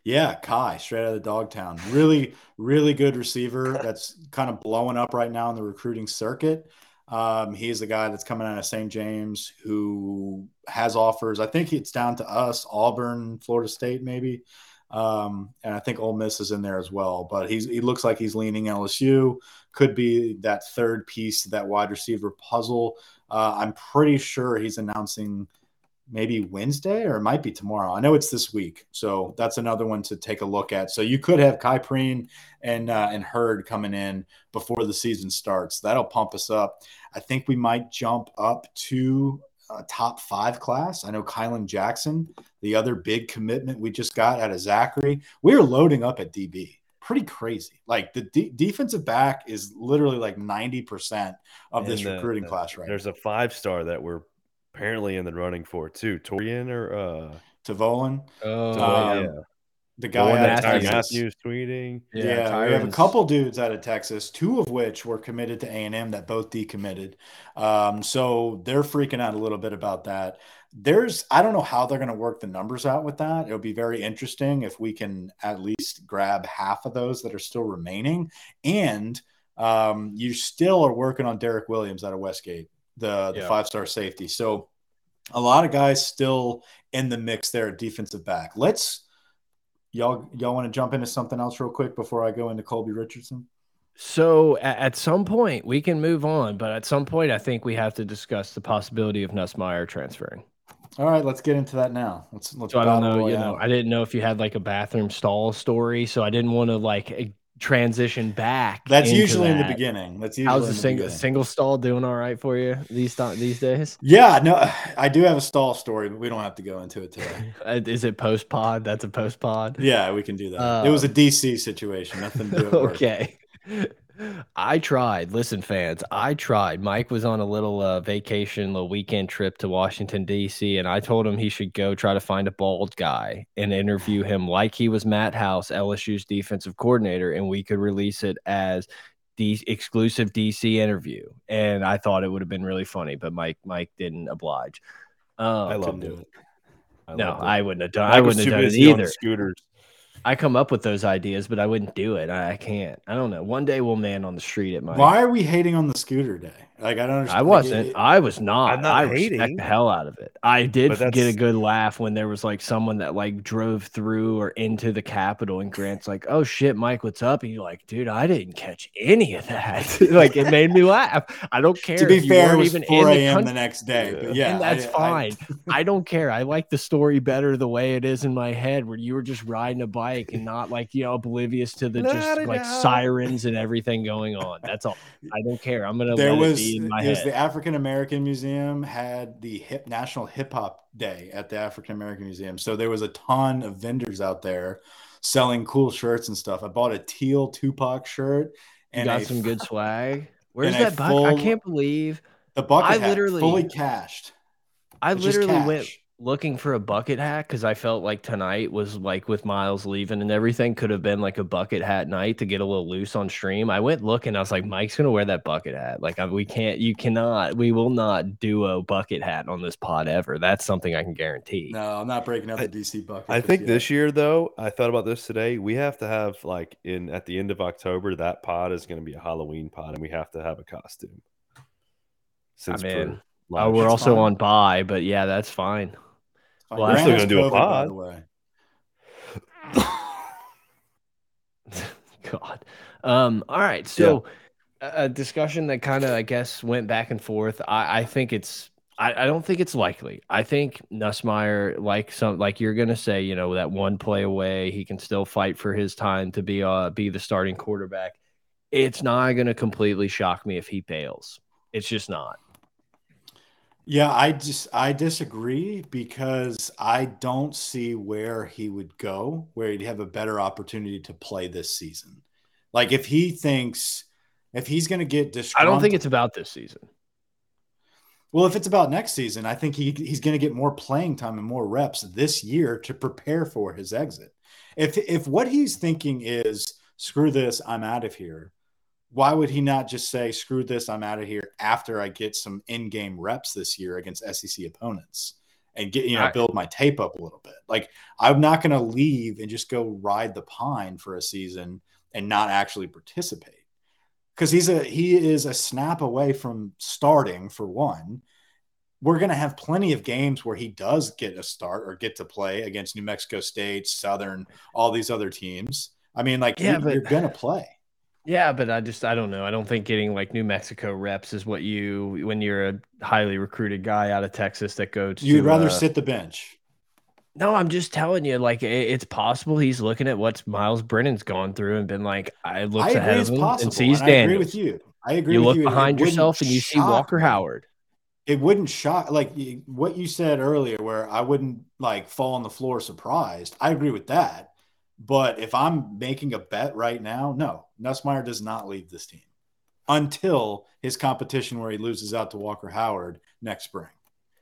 Yeah, Kai, straight out of Dogtown. Really, really good receiver that's kind of blowing up right now in the recruiting circuit. Um, he's the guy that's coming out of St. James who has offers. I think it's down to us, Auburn, Florida State, maybe. Um, and I think Ole Miss is in there as well. But he's he looks like he's leaning LSU. Could be that third piece to that wide receiver puzzle. Uh, I'm pretty sure he's announcing maybe Wednesday or it might be tomorrow. I know it's this week, so that's another one to take a look at. So you could have Kai and uh, and Heard coming in before the season starts. That'll pump us up. I think we might jump up to a top five class. I know Kylan Jackson, the other big commitment we just got out of Zachary. We're loading up at DB. Pretty crazy. Like the de- defensive back is literally like 90% of this the- recruiting the- class right There's a five star that we're apparently in the running for too. Torian or uh, to Oh, Um, yeah, The The guy one out that of Tyrann Texas. Matthews tweeting. Yeah, we have a couple dudes out of Texas, two of which were committed to A and M that both decommitted. Um, so they're freaking out a little bit about that. There's, I don't know how they're going to work the numbers out with that. It'll be very interesting if we can at least grab half of those that are still remaining. And um, you still are working on Derek Williams out of Westgate, the, the Yeah. five star safety. So a lot of guys still in the mix there at defensive back. Let's y'all y'all want to jump into something else real quick before I go into Colby Richardson. So at, some point we can move on, but at some point I think we have to discuss the possibility of Nussmeier transferring. All right, let's get into that now. Let's let's. So I don't know. You know, I didn't know if you had like a bathroom stall story, so I didn't want to like transition back. That's usually that. in the beginning. That's usually how's the, single beginning. single stall doing all right for you these these days? Yeah, no, [sighs] I do have a stall story, but we don't have to go into it today. [laughs] Uh, is it post pod? That's a post pod. Yeah, we can do that. Uh, it was a DC situation. Nothing to do with [laughs] Okay. I tried. Listen, fans, I tried. Mike was on a little uh, vacation, a little weekend trip to Washington D.C., and I told him he should go try to find a bald guy and interview him like he was Matt House, LSU's defensive coordinator, and we could release it as the exclusive DC interview. And I thought it would have been really funny, but Mike Mike didn't oblige. Um, I love it. I no, it. I wouldn't have done. Mike I wouldn't have done it either. Scooters. I come up with those ideas, but I wouldn't do it. I, I, can't. I don't know. One day we'll man on the street at my. Why are we hating on the scooter day? Like I don't understand. I wasn't. I was not. I'm not I hating. respect the hell out of it. I did get a good laugh when there was like someone that like drove through or into the Capitol, and Grant's like, "Oh shit, Mike, what's up?" And you're like, "Dude, I didn't catch any of that." [laughs] like it made me laugh. I don't care. to be fair, it was even 4 a.m. The, the, next day. But yeah, and that's I, fine. I, I don't care. I like the story better the way it is in my head, where you were just riding a bike and not like you know oblivious to the just like sirens and everything going on. That's all. I don't care. I'm gonna. There was. It, it was the African American Museum had the hip National Hip Hop Day at the African American Museum, so there was a ton of vendors out there selling cool shirts and stuff. I bought a teal Tupac shirt and you got some good [laughs] swag. Where's that bucket? I can't believe the bucket I literally fully cashed. I literally went looking for a bucket hat because I felt like tonight was like with Myles leaving and everything could have been like a bucket hat night to get a little loose on stream. I went looking, I was like, Mike's gonna wear that bucket hat. Like, I, we can't, you cannot, we will not do a bucket hat on this pod ever. That's something I can guarantee. No, I'm not breaking out the DC bucket. I think this year, though, I thought about this today. We have to have like in at the end of October, that pod is going to be a Halloween pod, and we have to have a costume. Since I'm in. Oh, we're also fine. on buy, but yeah, that's fine. Well, I'm still gonna do a pod. By the way. [laughs] God. Um, all right. So yeah. a discussion that kind of I guess went back and forth. I, I think it's I, I, don't think it's likely. I think Nussmeier, like some like you're gonna say, you know, that one play away, he can still fight for his time to be uh be the starting quarterback. It's not gonna completely shock me if he fails. It's just not. Yeah, I just I disagree because I don't see where he would go where he'd have a better opportunity to play this season. Like if he thinks if he's going to get I don't think it's about this season. Well, if it's about next season, I think he, he's going to get more playing time and more reps this year to prepare for his exit. If if what he's thinking is screw this, I'm out of here, why would he not just say, screw this, I'm out of here after I get some in game reps this year against SEC opponents and get, you know, build my tape up a little bit? Like, I'm not going to leave and just go ride the pine for a season and not actually participate because he's a he is a snap away from starting for one we're going to have plenty of games where he does get a start or get to play against New Mexico State, Southern, all these other teams. I mean, like, yeah, but, you're going to play. Yeah, but I just I don't know. I don't think getting like New Mexico reps is what you when you're a highly recruited guy out of Texas that goes. You'd rather uh, sit the bench. No, I'm just telling you, like it's possible he's looking at what Myles Brennan's gone through and been like, I look ahead of him possible, and sees and I agree with you. I agree. With you You look you. behind yourself and you see Walker. Howard. It wouldn't shock like what you said earlier, where I wouldn't like fall on the floor surprised. I agree with that. But if I'm making a bet right now, no, Nussmeier does not leave this team until his competition where he loses out to Walker Howard next spring.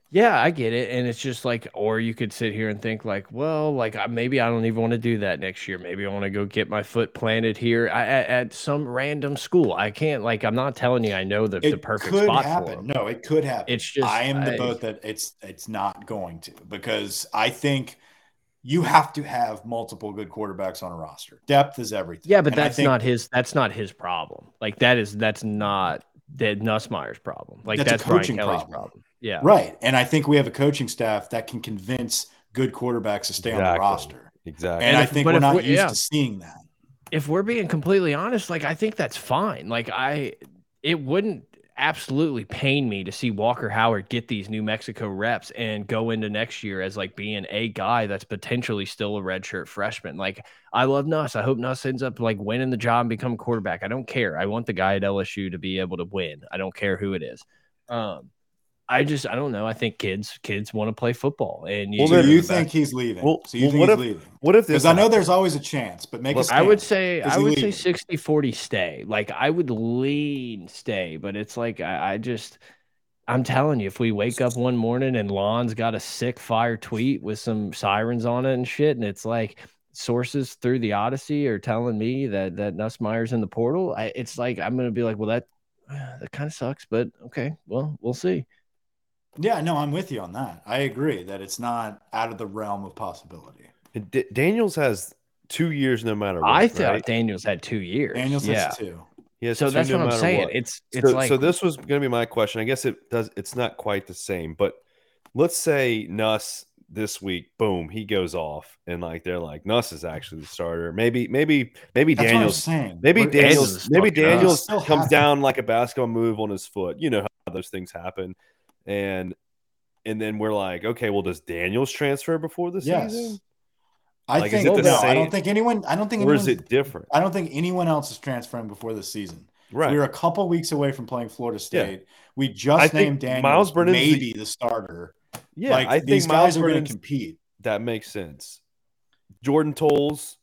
Yeah, I get it. And it's just like, or you could sit here and think, like, well, like maybe I don't even want to do that next year. Maybe I want to go get my foot planted here at, at, some random school. I can't, like, I'm not telling you I know the, the perfect could spot happen. No, it could happen. It's just, I am the I, boat that it's, it's not going to because I think you have to have multiple good quarterbacks on a roster. Depth is everything. Yeah, but and that's think, not his. That's not his problem. Like that is that's not that Nussmeier's problem. Like that's, that's Brian problem. problem. Yeah. Right. And I think we have a coaching staff that can convince good quarterbacks to stay on the roster. Exactly. And, And I think we're not we- used yeah. to seeing that. if we're being completely honest, like I think that's fine. Like I, it wouldn't absolutely pain me to see Walker Howard get these New Mexico reps and go into next year as like being a guy that's potentially still a redshirt freshman. Like I love Nuss. I hope Nuss ends up like winning the job and become quarterback. I don't care. I want the guy at LSU to be able to win. I don't care who it is. Um, I just I don't know. I think kids kids want to play football, and you, Well, So then- you think he's leaving? Well- so you well, think what he's if- leaving? what if this? Because I know there's always a chance, but make a Look. I would say Is I would leaving? say 60 40 stay. Like I would lean stay, but it's like I, I just I'm telling you, if we wake up one morning and Lon's got a sick fire tweet with some sirens on it and shit, and it's like sources through the Odyssey are telling me that that Nussmeier's in the portal, I, it's like I'm gonna be like, well, that [sighs] that kind of sucks, but okay, well, we'll see. Yeah, no, I'm with you on that. I agree that it's not out of the realm of possibility. D- Daniels has two years no matter what. I thought right? Daniels had two years. Daniels yeah. has two. He has So two that's no what I'm saying. what. It's it's so, like so this was going to be my question. I guess it does. It's not quite the same, but let's say Nuss this week, boom, he goes off, and like they're like Nuss is actually the starter. Maybe, maybe, maybe That's what I'm Daniels. saying. Maybe We're- Daniels Daniels. Maybe. Daniels comes happen. down like a basketball move on his foot. You know how those things happen, and and then we're like, okay, well, does Daniels transfer before the Yes. season, I Like, think the no. I don't think anyone. I don't think or anyone. is it different? I don't think anyone else is transferring before the season. Right. We're a couple weeks away from playing Florida State. We just I named Daniels Myles Brennan's maybe the, starter. yeah, like I think these Miles guys are going to compete. that makes sense. Jordan Tolles,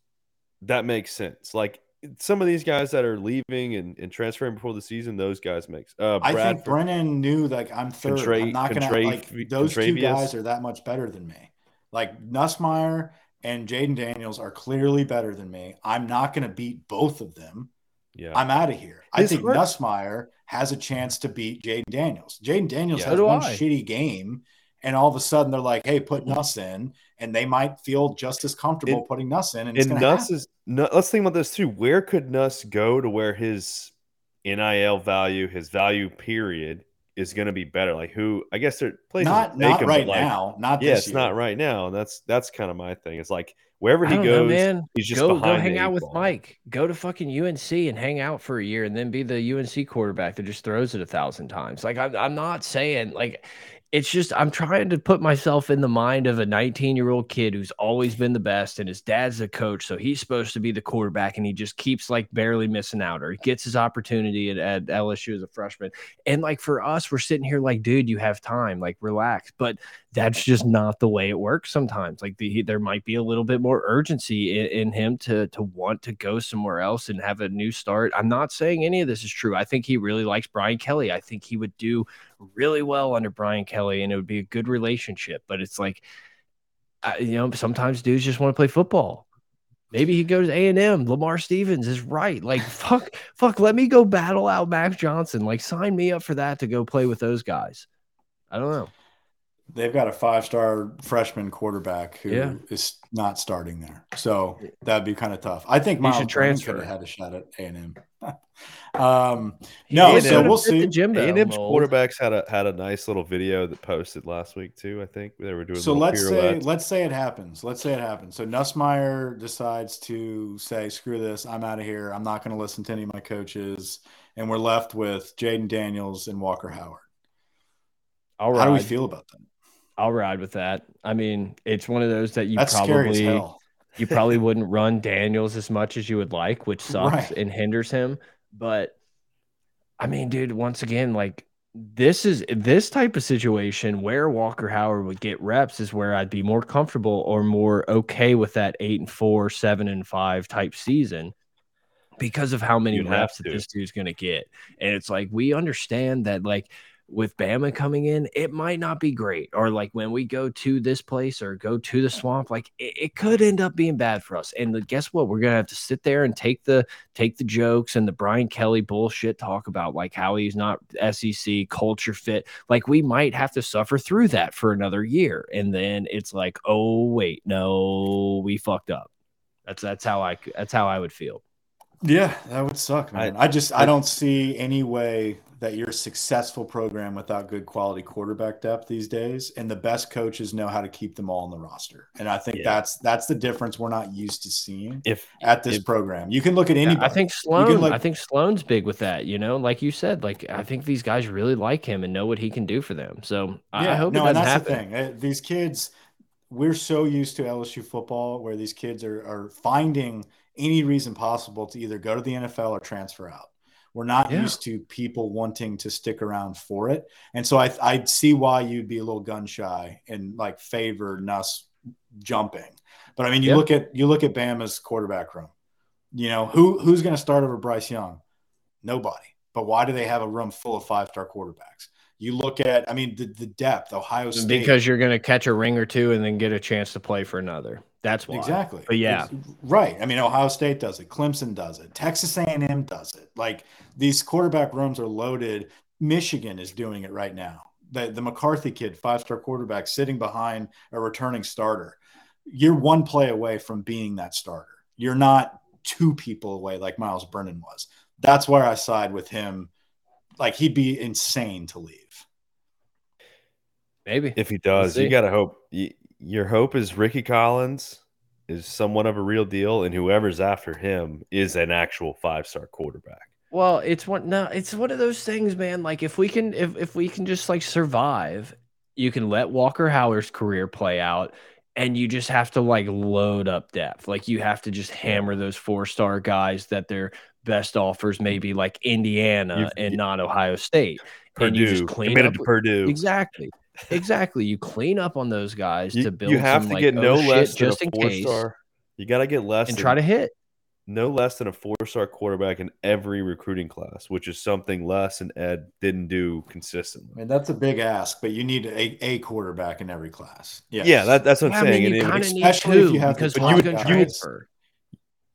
that makes sense. Like some of these guys that are leaving and, and transferring before the season, those guys makes. Uh, I think Brennan knew like I'm third. Contra- I'm not gonna Contra- like those two guys are that much better than me. Like Nussmeier and Jayden Daniels are clearly better than me. I'm not gonna beat both of them. yeah, I'm out of here. I think heart- Nussmeier has a chance to beat Jayden Daniels. Jayden Daniels Yeah. has So one I. shitty game, and all of a sudden they're like, "Hey, put Nuss in," and they might feel just as comfortable And- putting Nuss in. And, and Nuss happen. is. Let's think about this too. Where could Nuss go to where his nil value, his value period, is going to be better? Like who? I guess they're places not not take him, right like, now. Not Yeah, this it's year. not right now. And that's that's kind of my thing. It's like wherever he goes, know, man. he's just go go behind the hang out with ball. Mike. Go to fucking UNC and hang out for a year, and then be the UNC quarterback that just throws it a thousand times. Like I'm, I'm not saying like it's just I'm trying to put myself in the mind of a 19 year old kid who's always been the best, and his dad's a coach, so he's supposed to be the quarterback, and he just keeps like barely missing out, or he gets his opportunity at, at LSU as a freshman. And like for us, we're sitting here like, dude, you have time, like relax. But that's just not the way it works sometimes. Like the, there might be a little bit more urgency in, in him to to want to go somewhere else and have a new start. I'm not saying any of this is true. I think he really likes Brian Kelly. I think he would do really well under Brian Kelly, and it would be a good relationship. But it's like, I, you know, sometimes dudes just want to play football. Maybe he goes A and M. Lamar Stevens is right. Like [laughs] fuck, fuck. Let me go battle out Max Johnson. Like sign me up for that to go play with those guys. I don't know. They've got a five star freshman quarterback who is Yeah. not starting there. So that'd be kind of tough. I think Myles should transfer. could have had a shot at A and M. [laughs] Um, No, did so sort of we'll fit the see. Jimbo A&M's mold. quarterbacks had a had a nice little video that posted last week too. I think they were doing. so let's say pirouettes. let's say it happens. Let's say it happens. So Nussmeier decides to say, "Screw this! I'm out of here. I'm not going to listen to any of my coaches," and we're left with Jayden Daniels and Walker Howard. I'll How do we feel about that? I'll ride with that. I mean, it's one of those that you That's scary as probably hell. You probably wouldn't run Daniels as much as you would like, which [laughs] sucks Right. and hinders him. But I mean, dude, once again, like this is this type of situation where Walker Howard would get reps is where I'd be more comfortable or more okay with that eight and four, seven and five type season because of how many You'd reps that this dude's gonna get. And it's like we understand that like with Bama coming in, it might not be great. Or like when we go to this place or go to the swamp, like it, it could end up being bad for us. And guess what? We're gonna have to sit there and take the take the jokes and the Brian Kelly bullshit talk about like how he's not SEC culture fit. Like we might have to suffer through that for another year. And then it's like, oh wait, no, we fucked up. That's that's how I that's how I would feel. Yeah, that would suck, I- man. I, just I, I- don't see any way that you're a successful program without good quality quarterback depth these days, and the best coaches know how to keep them all on the roster. And I think Yeah. that's that's the difference we're not used to seeing If at this if- program. You can look at Yeah, anybody. I think Sloan. like- I think Sloan's big with that. You know, like you said, like I think these guys really like him and know what he can do for them. So I I hope no, it and doesn't that's happen. the thing. Uh, These kids, we're so used to LSU football where these kids are, are finding any reason possible to either go to the NFL or transfer out. We're not Yeah. used to people wanting to stick around for it. And so I, I see why you'd be a little gun shy and like favor us jumping. But I mean, you Yeah. look at you look at Bama's quarterback room. You know, who who's going to start over Bryce Young? Nobody. But why do they have a room full of five star quarterbacks? You look at, I mean, the, the depth, Ohio State. Because you're going to catch a ring or two and then get a chance to play for another. That's why. Exactly. But yeah. It's- right. I mean, Ohio State does it. Clemson does it. Texas A&M does it. Like these quarterback rooms are loaded. Michigan is doing it right now. The, the McCarthy kid, five-star quarterback, sitting behind a returning starter. You're one play away from being that starter. You're not two people away like Myles Brennan was. That's where I side with him. Like he'd be insane to leave. Maybe. if he does, see. you got to hope. y your hope is Rickie Collins is somewhat of a real deal, and whoever's after him is an actual five star quarterback. Well, it's one no, it's one of those things, man. Like if we can if if we can just like survive, you can let Walker Howard's career play out and you just have to like load up depth. Like you have to just hammer those four-star guys that their best offers may be like Indiana You've- and not Ohio State. And you just Purdue clean committed up to Purdue. Exactly. Exactly. You clean up on those guys You, to build you have some, to like, get oh, no shit, less than just a in four case star. You got to get less and than, try to hit. no less than a four star quarterback in every recruiting class, which is something Les and Ed didn't do I consistently. mean, that's a big ask, but you need a, a quarterback in every class. Yes. Yeah, that, that's what Yeah, I'm I saying. mean, you it- kind of need especially if you have because top one's would- you would- transfer.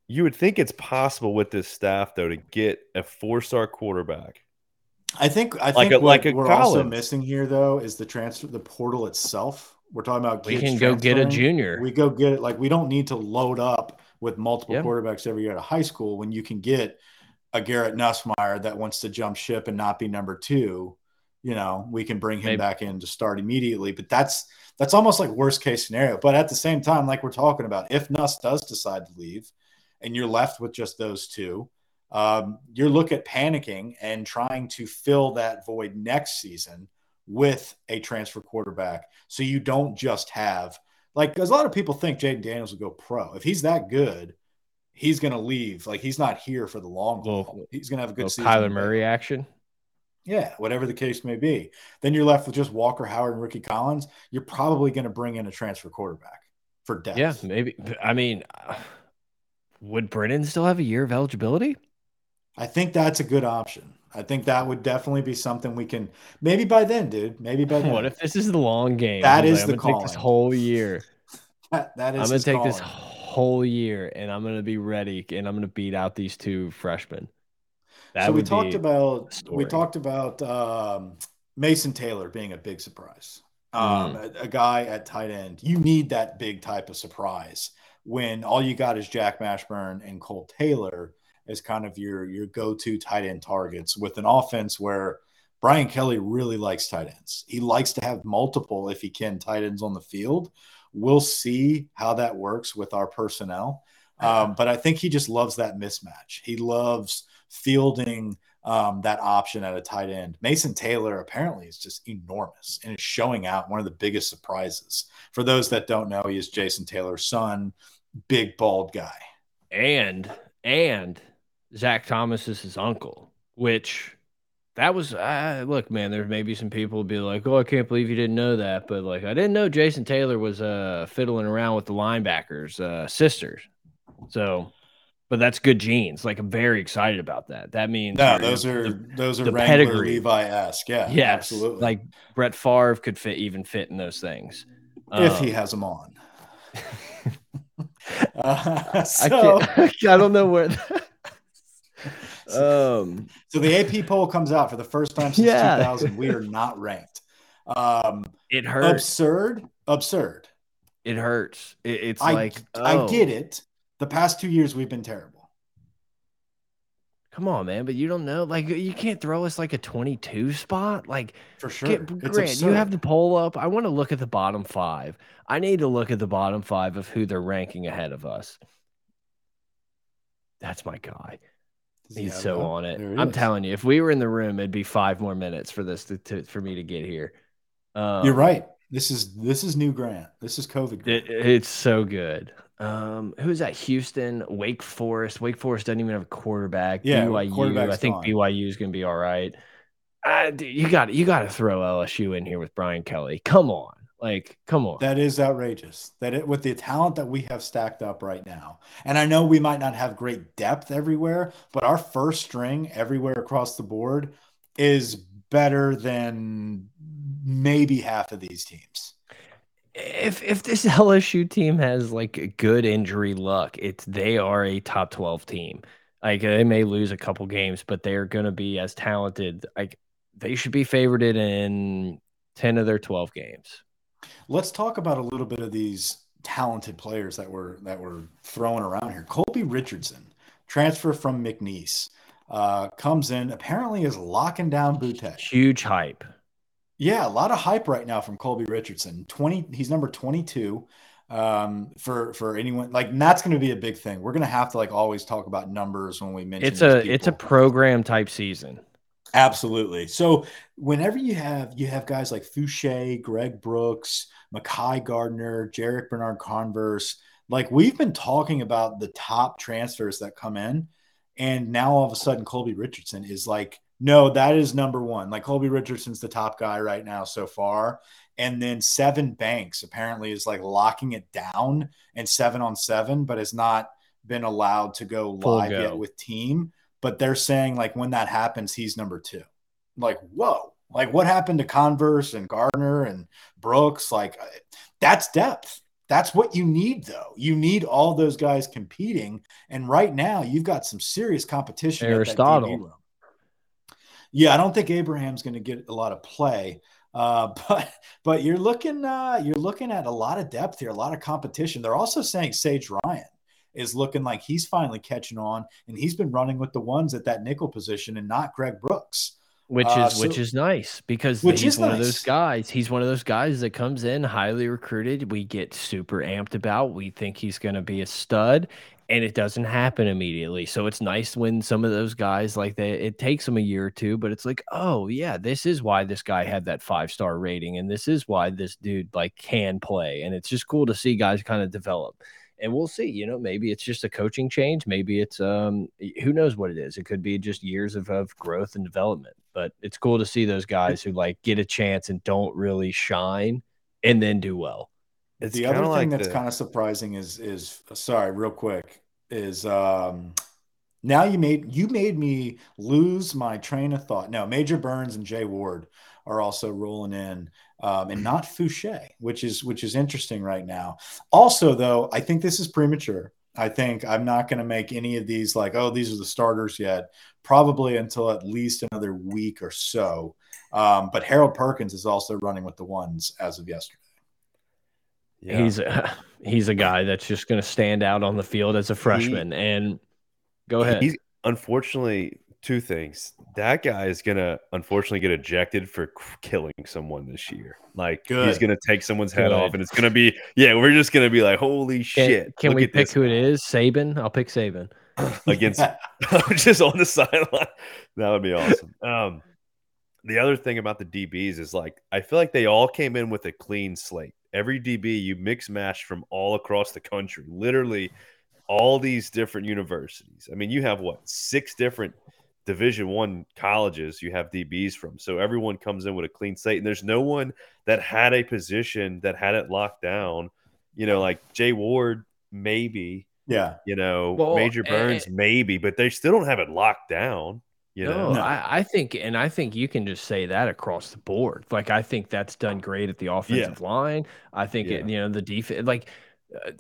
you would think it's possible with this staff though to get a four star quarterback. I think I Like think a- what like we're also missing here though is the transfer the portal itself. We're talking about We can go get a junior. We go get it. Like we don't need to load up with multiple Yeah. quarterbacks every year at a high school when you can get a Garrett Nussmeier that wants to jump ship and not be number two. You know, we can bring him Maybe. back in to start immediately. But that's that's almost like worst case scenario. But at the same time, like we're talking about, if Nuss does decide to leave, and you're left with just those two, um, you're look at panicking and trying to fill that void next season with a transfer quarterback. So you don't just have like because a lot of people think Jayden Daniels will go pro. If he's that good, he's going to leave. Like he's not here for the long haul. He's going to have a good season. Kyler Murray action. Yeah, whatever the case may be. Then you're left with just Walker Howard and Rickie Collins. You're probably going to bring in a transfer quarterback for depth. Yeah, maybe. I mean, would Brennan still have a year of eligibility? I think that's a good option. I think that would definitely be something we can maybe by then, dude. Maybe by [laughs] then. What if this is the long game? That is like, the I'm gonna take this whole year. [laughs] that, that is I'm gonna take this whole year, and I'm gonna be ready, and I'm gonna beat out these two freshmen. That so we talked about we talked about um, Mason Taylor being a big surprise. Um, Mm. a, a guy at tight end. You need that big type of surprise when all you got is Jack Mashburn and Cole Taylor as kind of your your go-to tight end targets with an offense where Brian Kelly really likes tight ends. He likes to have multiple, if he can, tight ends on the field. We'll see how that works with our personnel. Um, but I think he just loves that mismatch. He loves fielding um, that option at a tight end. Mason Taylor apparently is just enormous and is showing out one of the biggest surprises. For those that don't know, he is Jason Taylor's son, big bald guy. and and Zach Thomas is his uncle, which that was uh, look, man. There's maybe some people be like, "Oh, I can't believe you didn't know that," but like, I didn't know Jason Taylor was uh fiddling around with the linebackers' uh, sisters. So, but that's good genes. Like, I'm very excited about that. That means No, those are the- those are the Wrangler pedigree. Levi esque. Yeah, yes, absolutely. Like Brett Favre could fit even fit in those things if Um, he has them on. [laughs] [laughs] Uh, I so, can't. [laughs] I don't know where. [laughs] um. so the AP poll comes out for the first time since Yeah. 2000. We are not ranked. Um, It hurts. absurd, absurd. It hurts. It, it's I, like I oh. get it. The past two years we've been terrible. Come on, man. But you don't know. Like, you can't throw us like a 22 spot. Like, for sure. get, Grant, you have the poll up. I want to look at the bottom five. I need to look at the bottom five of who they're ranking ahead of us. That's my guy. He's so that? on it. I'm is. telling you, if we were in the room, it'd be five more minutes for this to, to for me to get here. Um, You're right. This is this is new Grant. This is COVID. It, it's so good. Um, who's that? Houston, Wake Forest. Wake Forest doesn't even have a quarterback. Yeah, BYU. I think gone. BYU is going to be all right. Uh, dude, you got you got to throw LSU in here with Brian Kelly. Come on, like, come on. That is outrageous. That it with the talent that we have stacked up right now, and I know we might not have great depth everywhere, but our first string everywhere across the board is better than maybe half of these teams if if this [laughs] LSU team has like good injury luck, it's they are a top 12 team. Like they may lose a couple games, but they're going to be as talented. Like they should be favored in 10 of their 12 games. Let's talk about a little bit of these talented players that were that were thrown around here. Colby Richardson, transfer from McNeese, uh, comes in apparently is locking down Boutte. Huge hype. Yeah, a lot of hype right now from Colby Richardson. 20 he's number 22 um for for anyone like that's going to be a big thing. We're going to have to like always talk about numbers when we mention It's a it's a program type season. Absolutely. So whenever you have you have guys like Foucha, Greg Brooks, Mekhi Garner, Jarrick Bernard Converse, like we've been talking about the top transfers that come in, and now all of a sudden Colby Richardson is like no, that is number one. Like Colby Richardson's the top guy right now so far. And then Sevyn Banks apparently is like locking it down and seven on seven, but has not been allowed to go live go. yet with team. But they're saying like when that happens, he's number two. Like, whoa. Like what happened to Converse and Garner and Brooks? Like that's depth. That's what you need, though. You need all those guys competing. And right now, you've got some serious competition. Aristotle. Yeah, I don't think Abraham's going to get a lot of play. Uh, [laughs] but but you're looking uh, you're looking at a lot of depth here, a lot of competition. They're also saying Sage Ryan is looking like he's finally catching on, and he's been running with the ones at that nickel position and not Greg Brooks. Which uh, is uh, so, which is nice because which he's one nice. of those guys. He's one of those guys that comes in highly recruited. We get super amped about. We think he's going to be a stud, and it doesn't happen immediately. So it's nice when some of those guys like they it takes them a year or two, but it's like, oh yeah, this is why this guy had that five star rating, and this is why this dude like can play, and it's just cool to see guys kind of develop. And we'll see, you know, maybe it's just a coaching change, maybe it's um who knows what it is. It could be just years of, of growth and development. But it's cool to see those guys who like get a chance and don't really shine and then do well. It's the other thing like that's the... kind of surprising is is sorry, real quick, is um now you made you made me lose my train of thought. No, Major Burns and Jay Ward are also rolling in, um, and not Foucha, which is which is interesting right now. Also, though, I think this is premature. I think I'm not going to make any of these like, oh, these are the starters yet. Probably until at least another week or so. Um, but Harold Perkins is also running with the ones as of yesterday. Yeah. He's a, [laughs] he's a guy that's just going to stand out on the field as a freshman. He, and go ahead. He's unfortunately two things. That guy is going to unfortunately get ejected for killing someone this year. Like Good. he's going to take someone's head Good. off, and it's going to be yeah. We're just going to be like, holy shit! Can, we pick who it is? Saban. I'll pick Saban [laughs] against [laughs] [laughs] just on the sideline. That would be awesome. Um, the other thing about the DBs is like I feel like they all came in with a clean slate every DB you mix match from all across the country, literally all these different universities. I mean, you have what six different Division One colleges you have DBs from, so everyone comes in with a clean slate, and there's no one that had a position that had it locked down. You know, like Jay Ward, maybe. Yeah. You know, well, Major Burns, and, maybe, but they still don't have it locked down. You know, no, I, I, think, and I think you can just say that across the board. Like, I think that's done great at the offensive yeah. line. I think yeah. it, you know, the defense, like, uh,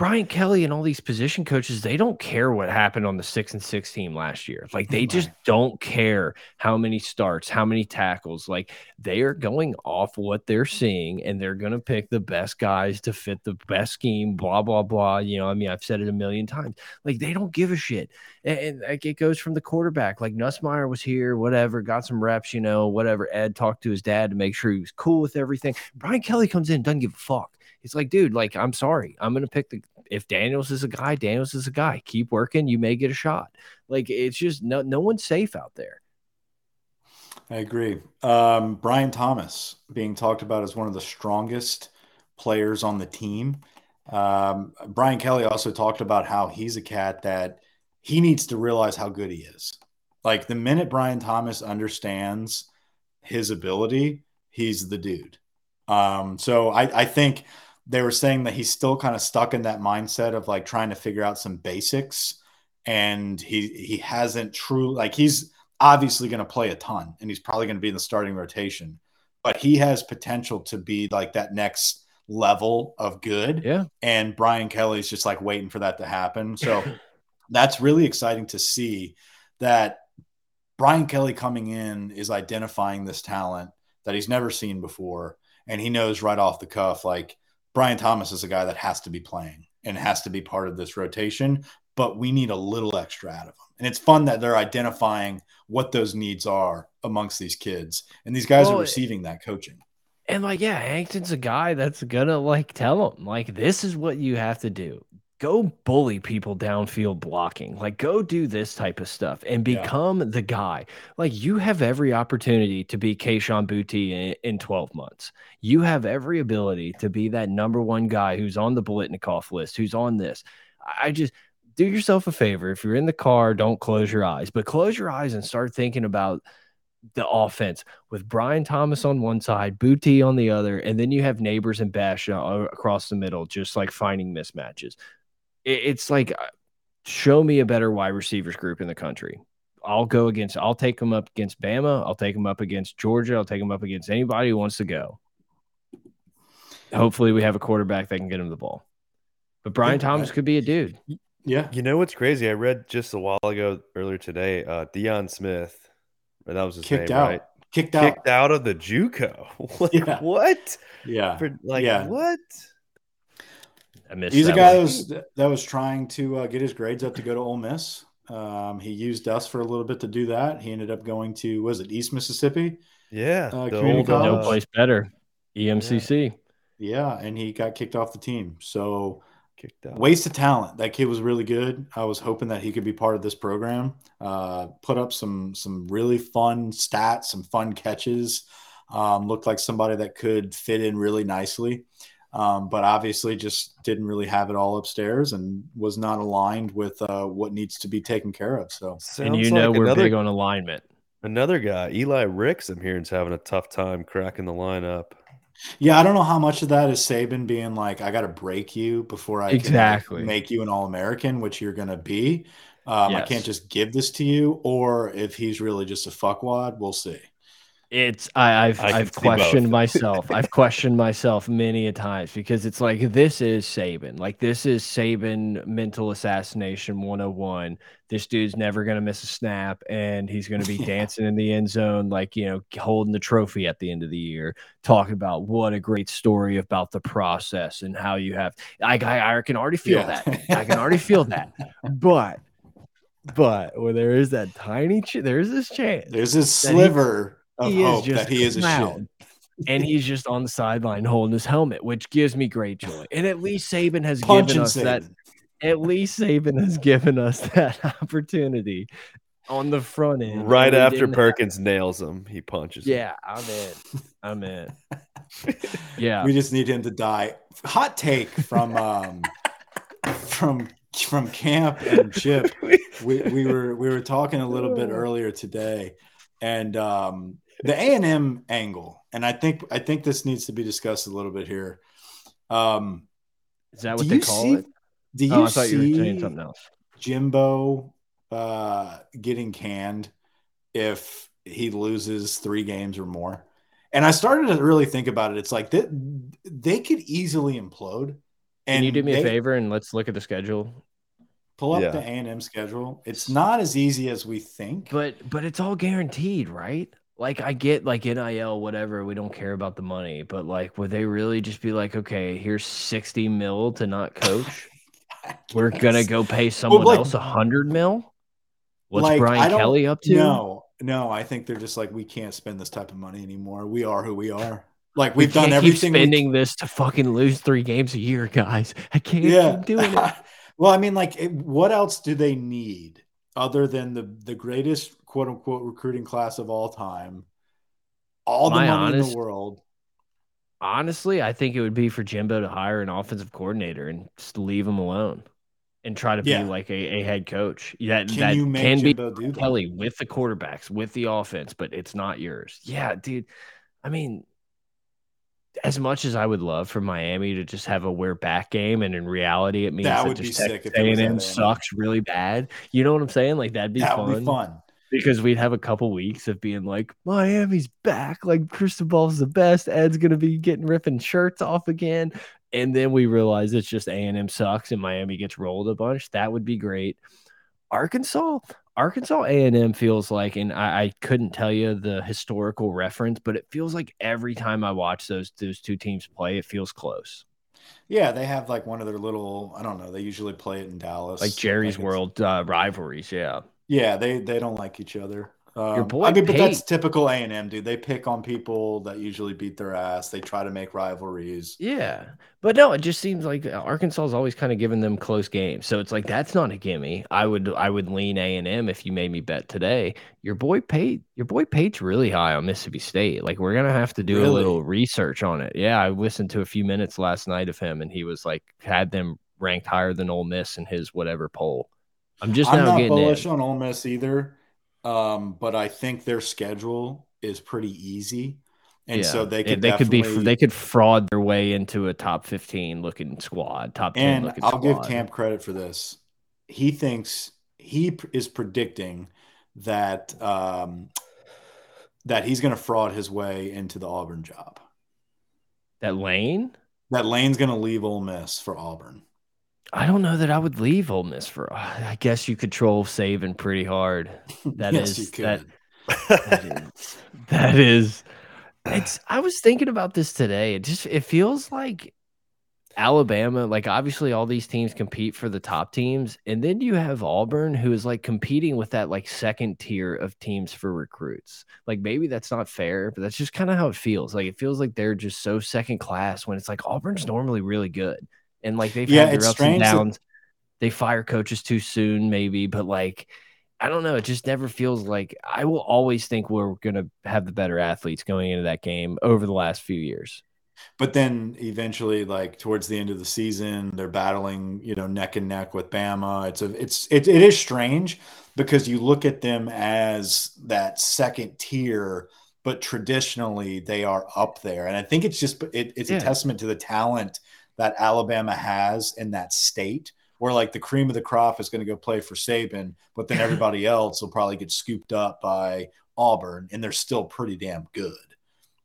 Brian Kelly and all these position coaches, they don't care what happened on the six and six team last year. Like they just don't care how many starts, how many tackles. Like they are going off what they're seeing and they're going to pick the best guys to fit the best scheme, blah, blah, blah. You know, I mean, I've said it a million times. Like they don't give a shit. And, and like it goes from the quarterback. Like Nussmeier was here, whatever, got some reps, you know, whatever. Ed talked to his dad to make sure he was cool with everything. Brian Kelly comes in, doesn't give a fuck. It's like, dude, like, I'm sorry. I'm going to pick the, if Daniels is a guy, Daniels is a guy. Keep working. You may get a shot. Like, it's just no, no one's safe out there. I agree. Um, Brian Thomas being talked about as one of the strongest players on the team. Um, Brian Kelly also talked about how he's a cat that he needs to realize how good he is. Like the minute Brian Thomas understands his ability, he's the dude. Um, so I, I think they were saying that he's still kind of stuck in that mindset of like trying to figure out some basics and he he hasn't true like he's obviously going to play a ton and he's probably going to be in the starting rotation but he has potential to be like that next level of good. Yeah. And brian kelly's just like waiting for that to happen. [laughs] So that's really exciting to see that brian kelly coming in is identifying this talent that he's never seen before and he knows right off the cuff like Brian Thomas is a guy that has to be playing and has to be part of this rotation, but we need a little extra out of him. And it's fun that they're identifying what those needs are amongst these kids. And these guys well, are receiving that coaching. And like, yeah, Hankton's a guy that's gonna like tell them, like, this is what you have to do go bully people downfield blocking. Like go do this type of stuff and become yeah. the guy. Like you have every opportunity to be Kayshon Boutte in, in, 12 months. You have every ability to be that number one guy who's on the Biletnikoff list, who's on this. I just do yourself a favor. If you're in the car, don't close your eyes, but close your eyes and start thinking about the offense with Brian Thomas on one side, Boutte on the other, and then you have Nabers and Bash uh, across the middle, just like finding mismatches it's like uh, show me a better wide receivers group in the country. I'll go against. I'll take them up against Bama. I'll take them up against Georgia. I'll take them up against anybody who wants to go. Hopefully, we have a quarterback that can get him the ball. But Brian yeah, Thomas could be a dude. Yeah. You know what's crazy? I read just a while ago, earlier today, uh, Deion Smith, that was his Kicked name, out. right? Kicked out. Kicked out of the JUCO. [laughs] like, yeah. What? Yeah. For, like yeah. what? I missed. He's that a guy one. that was that was trying to uh, get his grades up to go to Ole Miss. Um, he used us for a little bit to do that. He ended up going to was it East Mississippi? Yeah, uh, the old, college. no place better. EMCC. Yeah, and he got kicked off the team. So Kicked out. waste of talent. That kid was really good. I was hoping that he could be part of this program. Uh, put up some some really fun stats, some fun catches. Um, looked like somebody that could fit in really nicely um, but obviously just didn't really have it all upstairs and was not aligned with uh, what needs to be taken care of. So, Sounds and you know like we're another, big on alignment. Another guy, Eli Ricks, I'm hearing is having a tough time cracking the lineup. Yeah, I don't know how much of that is Saban being like, I got to break you before I exactly make you an All American, which you're going to be. Um, yes. I can't just give this to you, or if he's really just a fuckwad, we'll see. It's I, I've have questioned myself. [laughs] I've questioned myself many a times because it's like this is Saban. Like this is Saban mental assassination 101. This dude's never gonna miss a snap and he's gonna be [laughs] yeah. dancing in the end zone, like you know, holding the trophy at the end of the year, talking about what a great story about the process and how you have I I, I can already feel yeah. that. I can already feel that. [laughs] But but where there is that tiny there's this chance. There's this sliver of he hope is just that he is a shit. and he's just on the sideline holding his helmet, which gives me great joy. And at least Saban has Punch given us Saban. that. At least Saban has given us [laughs] that opportunity on the front end. Right after Perkins have... nails him, he punches. Yeah, him. I'm in. I'm in. [laughs] yeah, we just need him to die. Hot take from um [laughs] from from camp and Chip. We, we were we were talking a little bit earlier today, and um the A and M angle, and I think I think this needs to be discussed a little bit here. Um, Is that what they call see, it? Do you oh, I thought see you were saying something else. Jimbo uh, getting canned if he loses three games or more? And I started to really think about it. It's like they, they could easily implode, And Can you do me they, a favor and let's look at the schedule? Pull up yeah. the A and M schedule. It's not as easy as we think, but but it's all guaranteed, right? Like I get like NIL, whatever. We don't care about the money, but like, would they really just be like, okay, here's sixty mil to not coach? [laughs] We're gonna go pay someone well, like, else a hundred mil. What's like, Brian Kelly up to? No, no. I think they're just like, we can't spend this type of money anymore. We are who we are. Like we've we done everything. Spending this to fucking lose three games a year, guys. I can't yeah. keep doing it. [laughs] Well, I mean, like, what else do they need other than the the greatest quote unquote recruiting class of all time, all the money honest, in the world? Honestly, I think it would be for Jimbo to hire an offensive coordinator and just leave him alone and try to yeah. be like a, a head coach. That can that can Jimbo be Kelly with the quarterbacks, with the offense, but it's not yours. Yeah, dude. I mean, as much as I would love for Miami to just have a wear back game, and in reality, it means that, that would just be sick A&M sucks really bad. You know what I'm saying? Like that'd be that fun. Would be fun because we'd have a couple weeks of being like Miami's back, like Cristobal's the best. Ed's gonna be getting ripping shirts off again, and then we realize it's just A and M sucks and Miami gets rolled a bunch. That would be great. Arkansas, Arkansas A&M feels like, and I, I, couldn't tell you the historical reference, but it feels like every time I watch those those two teams play, it feels close. Yeah, they have like one of their little, I don't know, they usually play it in Dallas. Like Jerry's World uh, rivalries, yeah. Yeah, they they don't like each other. Um, Your boy, I mean, but that's typical A and M, dude. They pick on people that usually beat their ass. They try to make rivalries. Yeah, but no, it just seems like Arkansas is always kind of giving them close games. So it's like that's not a gimme. I would I would lean A and M if you made me bet today. Your boy Pate, your boy Pate's really high on Mississippi State. Like we're gonna have to do really? a little research on it. Yeah, I listened to a few minutes last night of him, and he was like had them ranked higher than Ole Miss in his whatever poll. I'm just I'm not bullish in. on Ole Miss either. Um, but I think their schedule is pretty easy. And yeah. so they could they could be they could fraud their way into a top 15 looking squad, top 10 and I'll squad. give Camp credit for this. He thinks he is predicting that um, that he's going to fraud his way into the Auburn job. That Lane? That Lane's going to leave Ole Miss for Auburn. I don't know that I would leave Ole Miss for. I guess you control saving pretty hard. [laughs] That yes, is that. That is. That is. It's. I was thinking about this today. It just. It feels like Alabama. Like obviously, all these teams compete for the top teams, and then you have Auburn, who is like competing with that like second tier of teams for recruits. Like maybe that's not fair, but that's just kind of how it feels. Like it feels like they're just so second class when it's like Auburn's normally really good and like they've yeah, had their ups and downs. That... They fire coaches too soon, maybe, but like I don't know. It just never feels like I will always think we're going to have the better athletes going into that game over the last few years. But then eventually, like towards the end of the season, they're battling, you know, neck and neck with Bama. It's a, it's, it, it is strange because you look at them as that second tier, but traditionally they are up there. And I think it's just, it, it's yeah. a testament to the talent that Alabama has in that state, where like the cream of the crop is going to go play for Saban, but then [laughs] everybody else will probably get scooped up by Auburn, and they're still pretty damn good.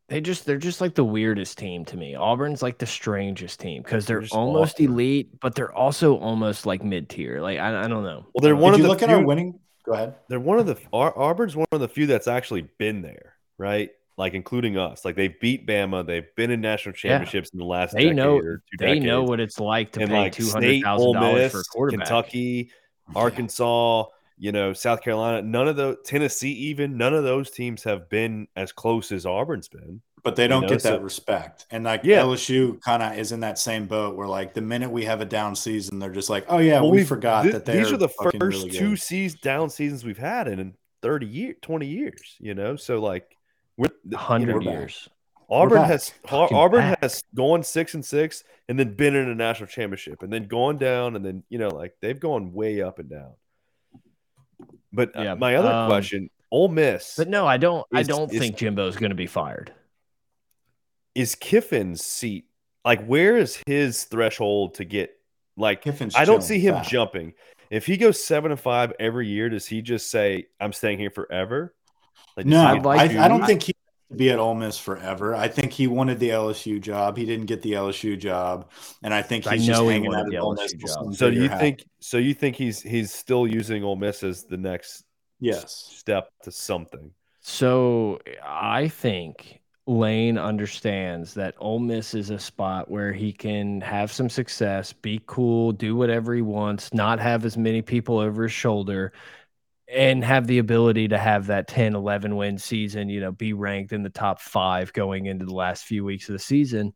They just they're just like the weirdest team to me. Auburn's like the strangest team because they're, they're almost awful. elite, but they're also almost like mid tier. Like I, I don't know. Well, they're one Did of you the look few, at our winning. Go ahead. They're one of the Auburn's one of the few that's actually been there, right? Like including us. Like they beat Bama. They've been in national championships yeah. in the last. They know. they decades. know what it's like to and pay like two hundred thousand dollars for a quarterback. Kentucky, Arkansas, you know, South Carolina. None of the Tennessee, even none of those teams have been as close as Auburn's been. But they don't you know? get that so, respect. And like yeah. LSU kind of is in that same boat where like the minute we have a down season, they're just like, oh yeah, well, we forgot th- that these are the first really two seasons down seasons we've had in 30 years, 20 years, you know? So like with hundred years. Auburn has Auburn back. has gone six and six, and then been in a national championship, and then gone down, and then you know like they've gone way up and down. But uh, yeah, uh, my other um, question, Ole Miss. But no, I don't. Is, I don't is, think Jimbo's going to be fired. Is Kiffin's seat like where is his threshold to get like? Kiffin's I don't see him fat. jumping. If he goes seven and five every year, does he just say, "I'm staying here forever"? Like, no, I, I, don't think he to be at Ole Miss forever. I think he wanted the LSU job. He didn't get the LSU job, and I think he's I just know he hanging wanted out the at Ole LSU Miss. till job. some So bigger you hat- think so you think he's he's still using Ole Miss as the next Yes. step to something. So I think Lane understands that Ole Miss is a spot where he can have some success, be cool, do whatever he wants, not have as many people over his shoulder, and have the ability to have that 10, 11 win season, you know, be ranked in the top five going into the last few weeks of the season.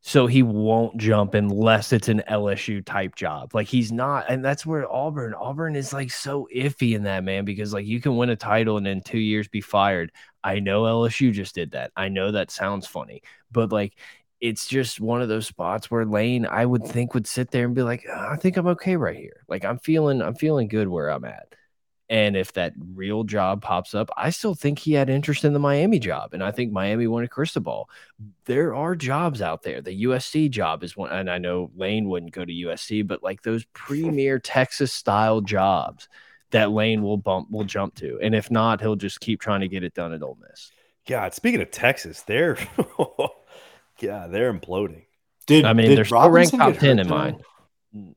So he won't jump unless it's an LSU type job. Like he's not, and that's where Auburn, Auburn is like so iffy in that man because like you can win a title and in two years be fired. I know LSU just did that. I know that sounds funny, but like it's just one of those spots where Lane, I would think, would sit there and be like, "Ah, I think I'm okay right here. Like I'm feeling, I'm feeling good where I'm at. And if that real job pops up, I still think he had interest in the Miami job. And I think Miami wanted Cristobal. There are jobs out there. The USC job is one. And I know Lane wouldn't go to USC, but like those premier Texas style jobs that Lane will bump, will jump to. And if not, he'll just keep trying to get it done at Ole Miss. God, speaking of Texas, they're [laughs] yeah, they're imploding. Did I mean, did they're still ranked Robinson top 10 in mine.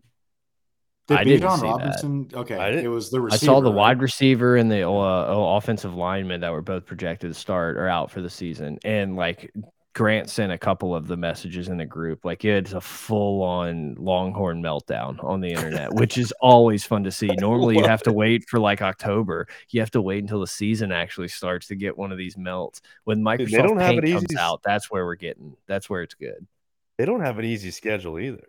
Did I didn't Bijan see that. Okay, it was the receiver. I saw the right? wide receiver and the uh, offensive lineman that were both projected to start or out for the season. And like Grant sent a couple of the messages in the group. Like it's a full on Longhorn meltdown on the internet, which is always fun to see. [laughs] Normally you have to wait for like October. You have to wait until the season actually starts to get one of these melts. When Microsoft Dude, don't have Paint it comes easy. out, that's where we're getting. That's where it's good. They don't have an easy schedule either.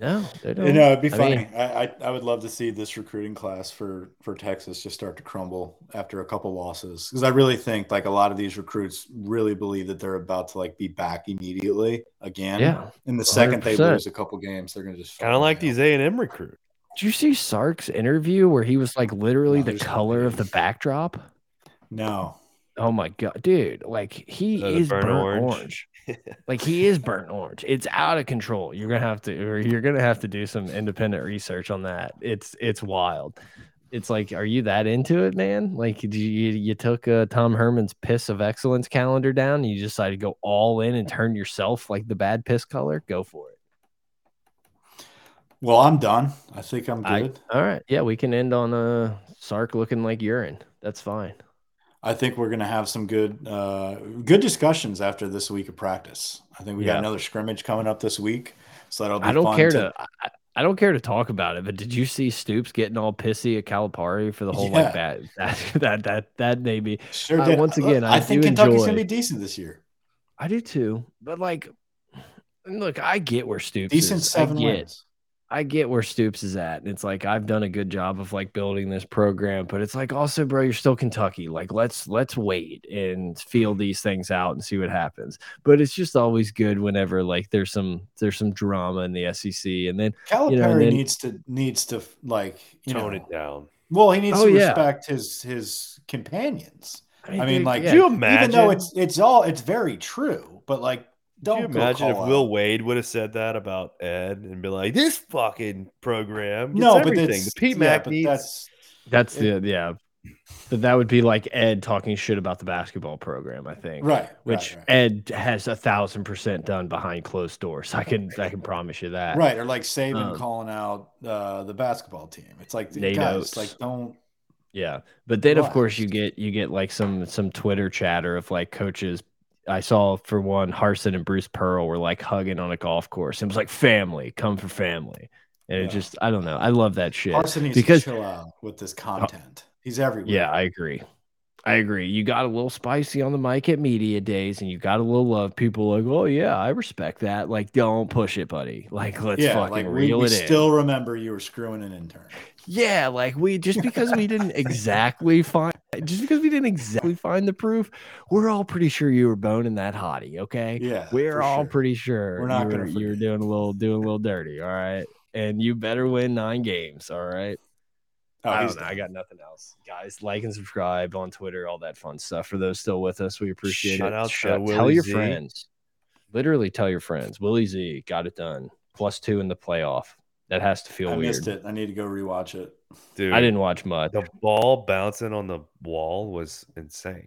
No, they don't. You know, it'd be I funny. mean- I, I I would love to see this recruiting class for for Texas just start to crumble after a couple losses because I really think like a lot of these recruits really believe that they're about to like be back immediately again. Yeah. And the second they 100%. lose a couple games, they're gonna just Kind of like these A and M recruits. Did you see Sark's interview where he was like literally No, the there's no color of the backdrop? No. Oh my god, dude! Like he Uh, is burnt burnt, orange. orange. Like he is burnt orange. It's out of control. You're gonna have to, or you're gonna have to do some independent research on that. It's it's wild. It's like, are you that into it, man? Like, you you took uh, Tom Herman's piss of excellence calendar down, and you decided to go all in and turn yourself like the bad piss color? Go for it. Well, I'm done. I think I'm I- good. All right, yeah, we can end on uh Sark looking like urine. That's fine. I think we're gonna have some good uh good discussions after this week of practice. I think we Yeah. got another scrimmage coming up this week. So that'll be I don't fun care to. I, I don't care to talk about it, but did you see Stoops getting all pissy at Calipari for the whole like that that [laughs] that that that made me. Sure Uh, once again, I think Kentucky's enjoy- gonna be decent this year. I do too, but like, look, I get where Stoops Decent is. seven I wins. I get where Stoops is at, and it's like I've done a good job of like building this program, but it's like also, bro, you're still Kentucky. Like let's let's wait and feel these things out and see what happens. But it's just always good whenever like there's some there's some drama in the SEC, and then Calipari you know, and then- needs to needs to like you Tone know. it down. Well, he needs Oh, to yeah. respect his his companions. I mean, dude, like, yeah, Could you Even though it's it's all it's very true, but like Could you don't go imagine if call Will Wade would have said that about Ed and be like, "This fucking program, gets No, but everything. that's the Pete yeah, Mac but needs." that's That's the yeah. But that would be like Ed talking shit about the basketball program, I think. right. Which right, right. Ed has a thousand percent done behind closed doors. I can I can promise you that. Right, or like Saban Um, calling out uh, the basketball team. It's like Nate guys, Oats. like don't. Yeah. But then of course you get you get like some some Twitter chatter of like coaches. I saw for one Harsin and Bruce Pearl were like hugging on a golf course. It was like family, come for family. And it just I don't know. I love that shit. Carson needs because- to chill out with this content. He's everywhere. Yeah, I agree. I agree. You got a little spicy on the mic at media days, and you got a little love. People like, oh yeah, I respect that. Like, don't push it, buddy. Like, let's yeah. fucking Like we, reel we it in. still remember you were screwing an intern. Yeah, like we just because we didn't [laughs] exactly find just because we didn't exactly find the proof, we're all pretty sure you were boning that hottie. Okay, Yeah, we're all sure. pretty sure We're not you were, you were doing a little doing a little dirty. All right, and you better win nine games. All right. Oh, I don't know. I got nothing else. Guys, like and subscribe on Twitter, all that fun stuff. For those still with us, we appreciate Shout it. out to uh, tell Willie your Z. friends. Literally tell your friends. Willie Z got it done. Plus two in the playoff. That has to feel I weird. missed it. I need to go rewatch it. Dude, I didn't watch much. The ball bouncing on the wall was insane.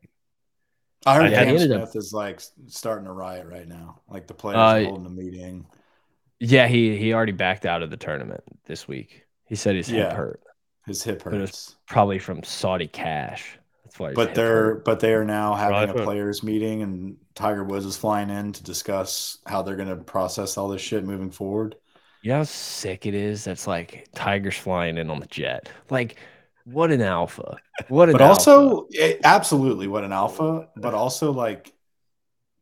I heard I Cam Smith up- is like starting a riot right now. Like the players Uh, are holding a meeting. Yeah, he he already backed out of the tournament this week. He said his hip hurt, His hip but it was hurts. probably from Saudi cash. That's why. But they're hurt. but they are now having Right, a players meeting, and Tiger Woods is flying in to discuss how they're going to process all this shit moving forward. You know how sick it is? That's like Tigers flying in on the jet. Like, what an alpha! What an But also, eh, absolutely, what an alpha. But also, like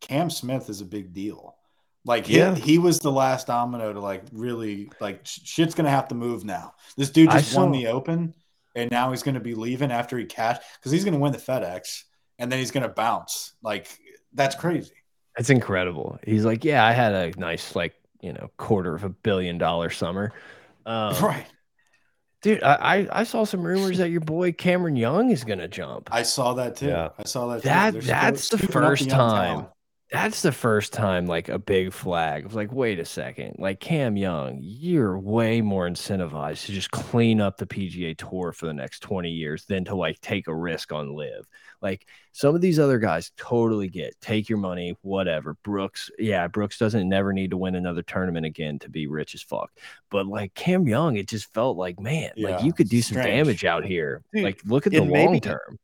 Cam Smith is a big deal. Like he, Yeah. he was the last domino to like really like sh- shit's gonna have to move now. This dude just won the Open, and now he's gonna be leaving after he cashed because he's gonna win the FedEx, and then he's gonna bounce. Like that's crazy. It's incredible. He's like, yeah, I had a nice like you know quarter of a billion dollar summer. Um, right. dude. I, I I saw some rumors that your boy Cameron Young is gonna jump. I saw that too. Yeah. I saw that. Too. That- They're that's the first young time. That's the first time like a big flag. I was like, wait a second, like Cam Young, you're way more incentivized to just clean up the PGA Tour for the next 20 years than to like take a risk on LIV. Like some of these other guys totally get take your money, whatever. Brooks, yeah, Brooks doesn't never need to win another tournament again to be rich as fuck. But like Cam Young, it just felt like, man, Yeah, like you could do some damage out here. Dude, like look at the maybe- long term.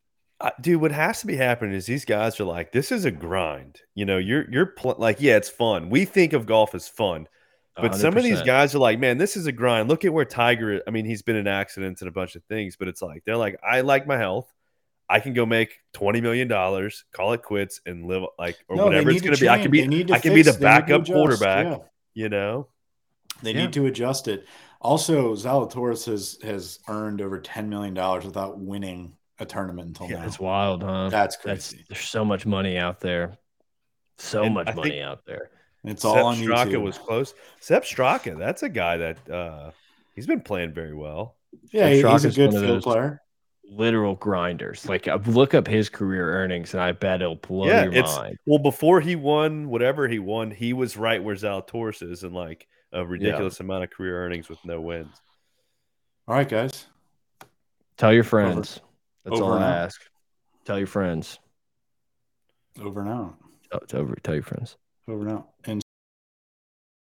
Dude, what has to be happening is these guys are like, this is a grind. You know, you're you're pl- like, yeah, it's fun. We think of golf as fun, but some of these guys are like, man, this is a grind. Look at where Tiger. is. I mean, he's been in accidents and a bunch of things, but it's like they're like, I like my health. I can go make twenty million dollars, call it quits, and live like or No, whatever it's going to be. I can be They need to I can be the they need to backup adjust, quarterback. yeah. You know, They Yeah. need to adjust it. Also, Zalatoris has has earned over ten million dollars without winning a tournament until Yeah, now. It's wild, huh? That's That's crazy. there's so much money out there. So And much I money out there. it's Sepp all on you. Straka YouTube. was close. Sepp Straka, that's a guy that uh he's been playing very well. yeah, he- he's a good one field those- player. Literal grinders. Like uh, look up his career earnings, and I bet it'll blow Yeah, your it's- mind. Well, before he won whatever he won, he was right where Zalatoris is and like a ridiculous amount of career earnings with no wins. All right, guys. Tell your friends. That's over all I out. ask. Tell your friends. Over and out. Tell, tell, tell your friends. Over and out. And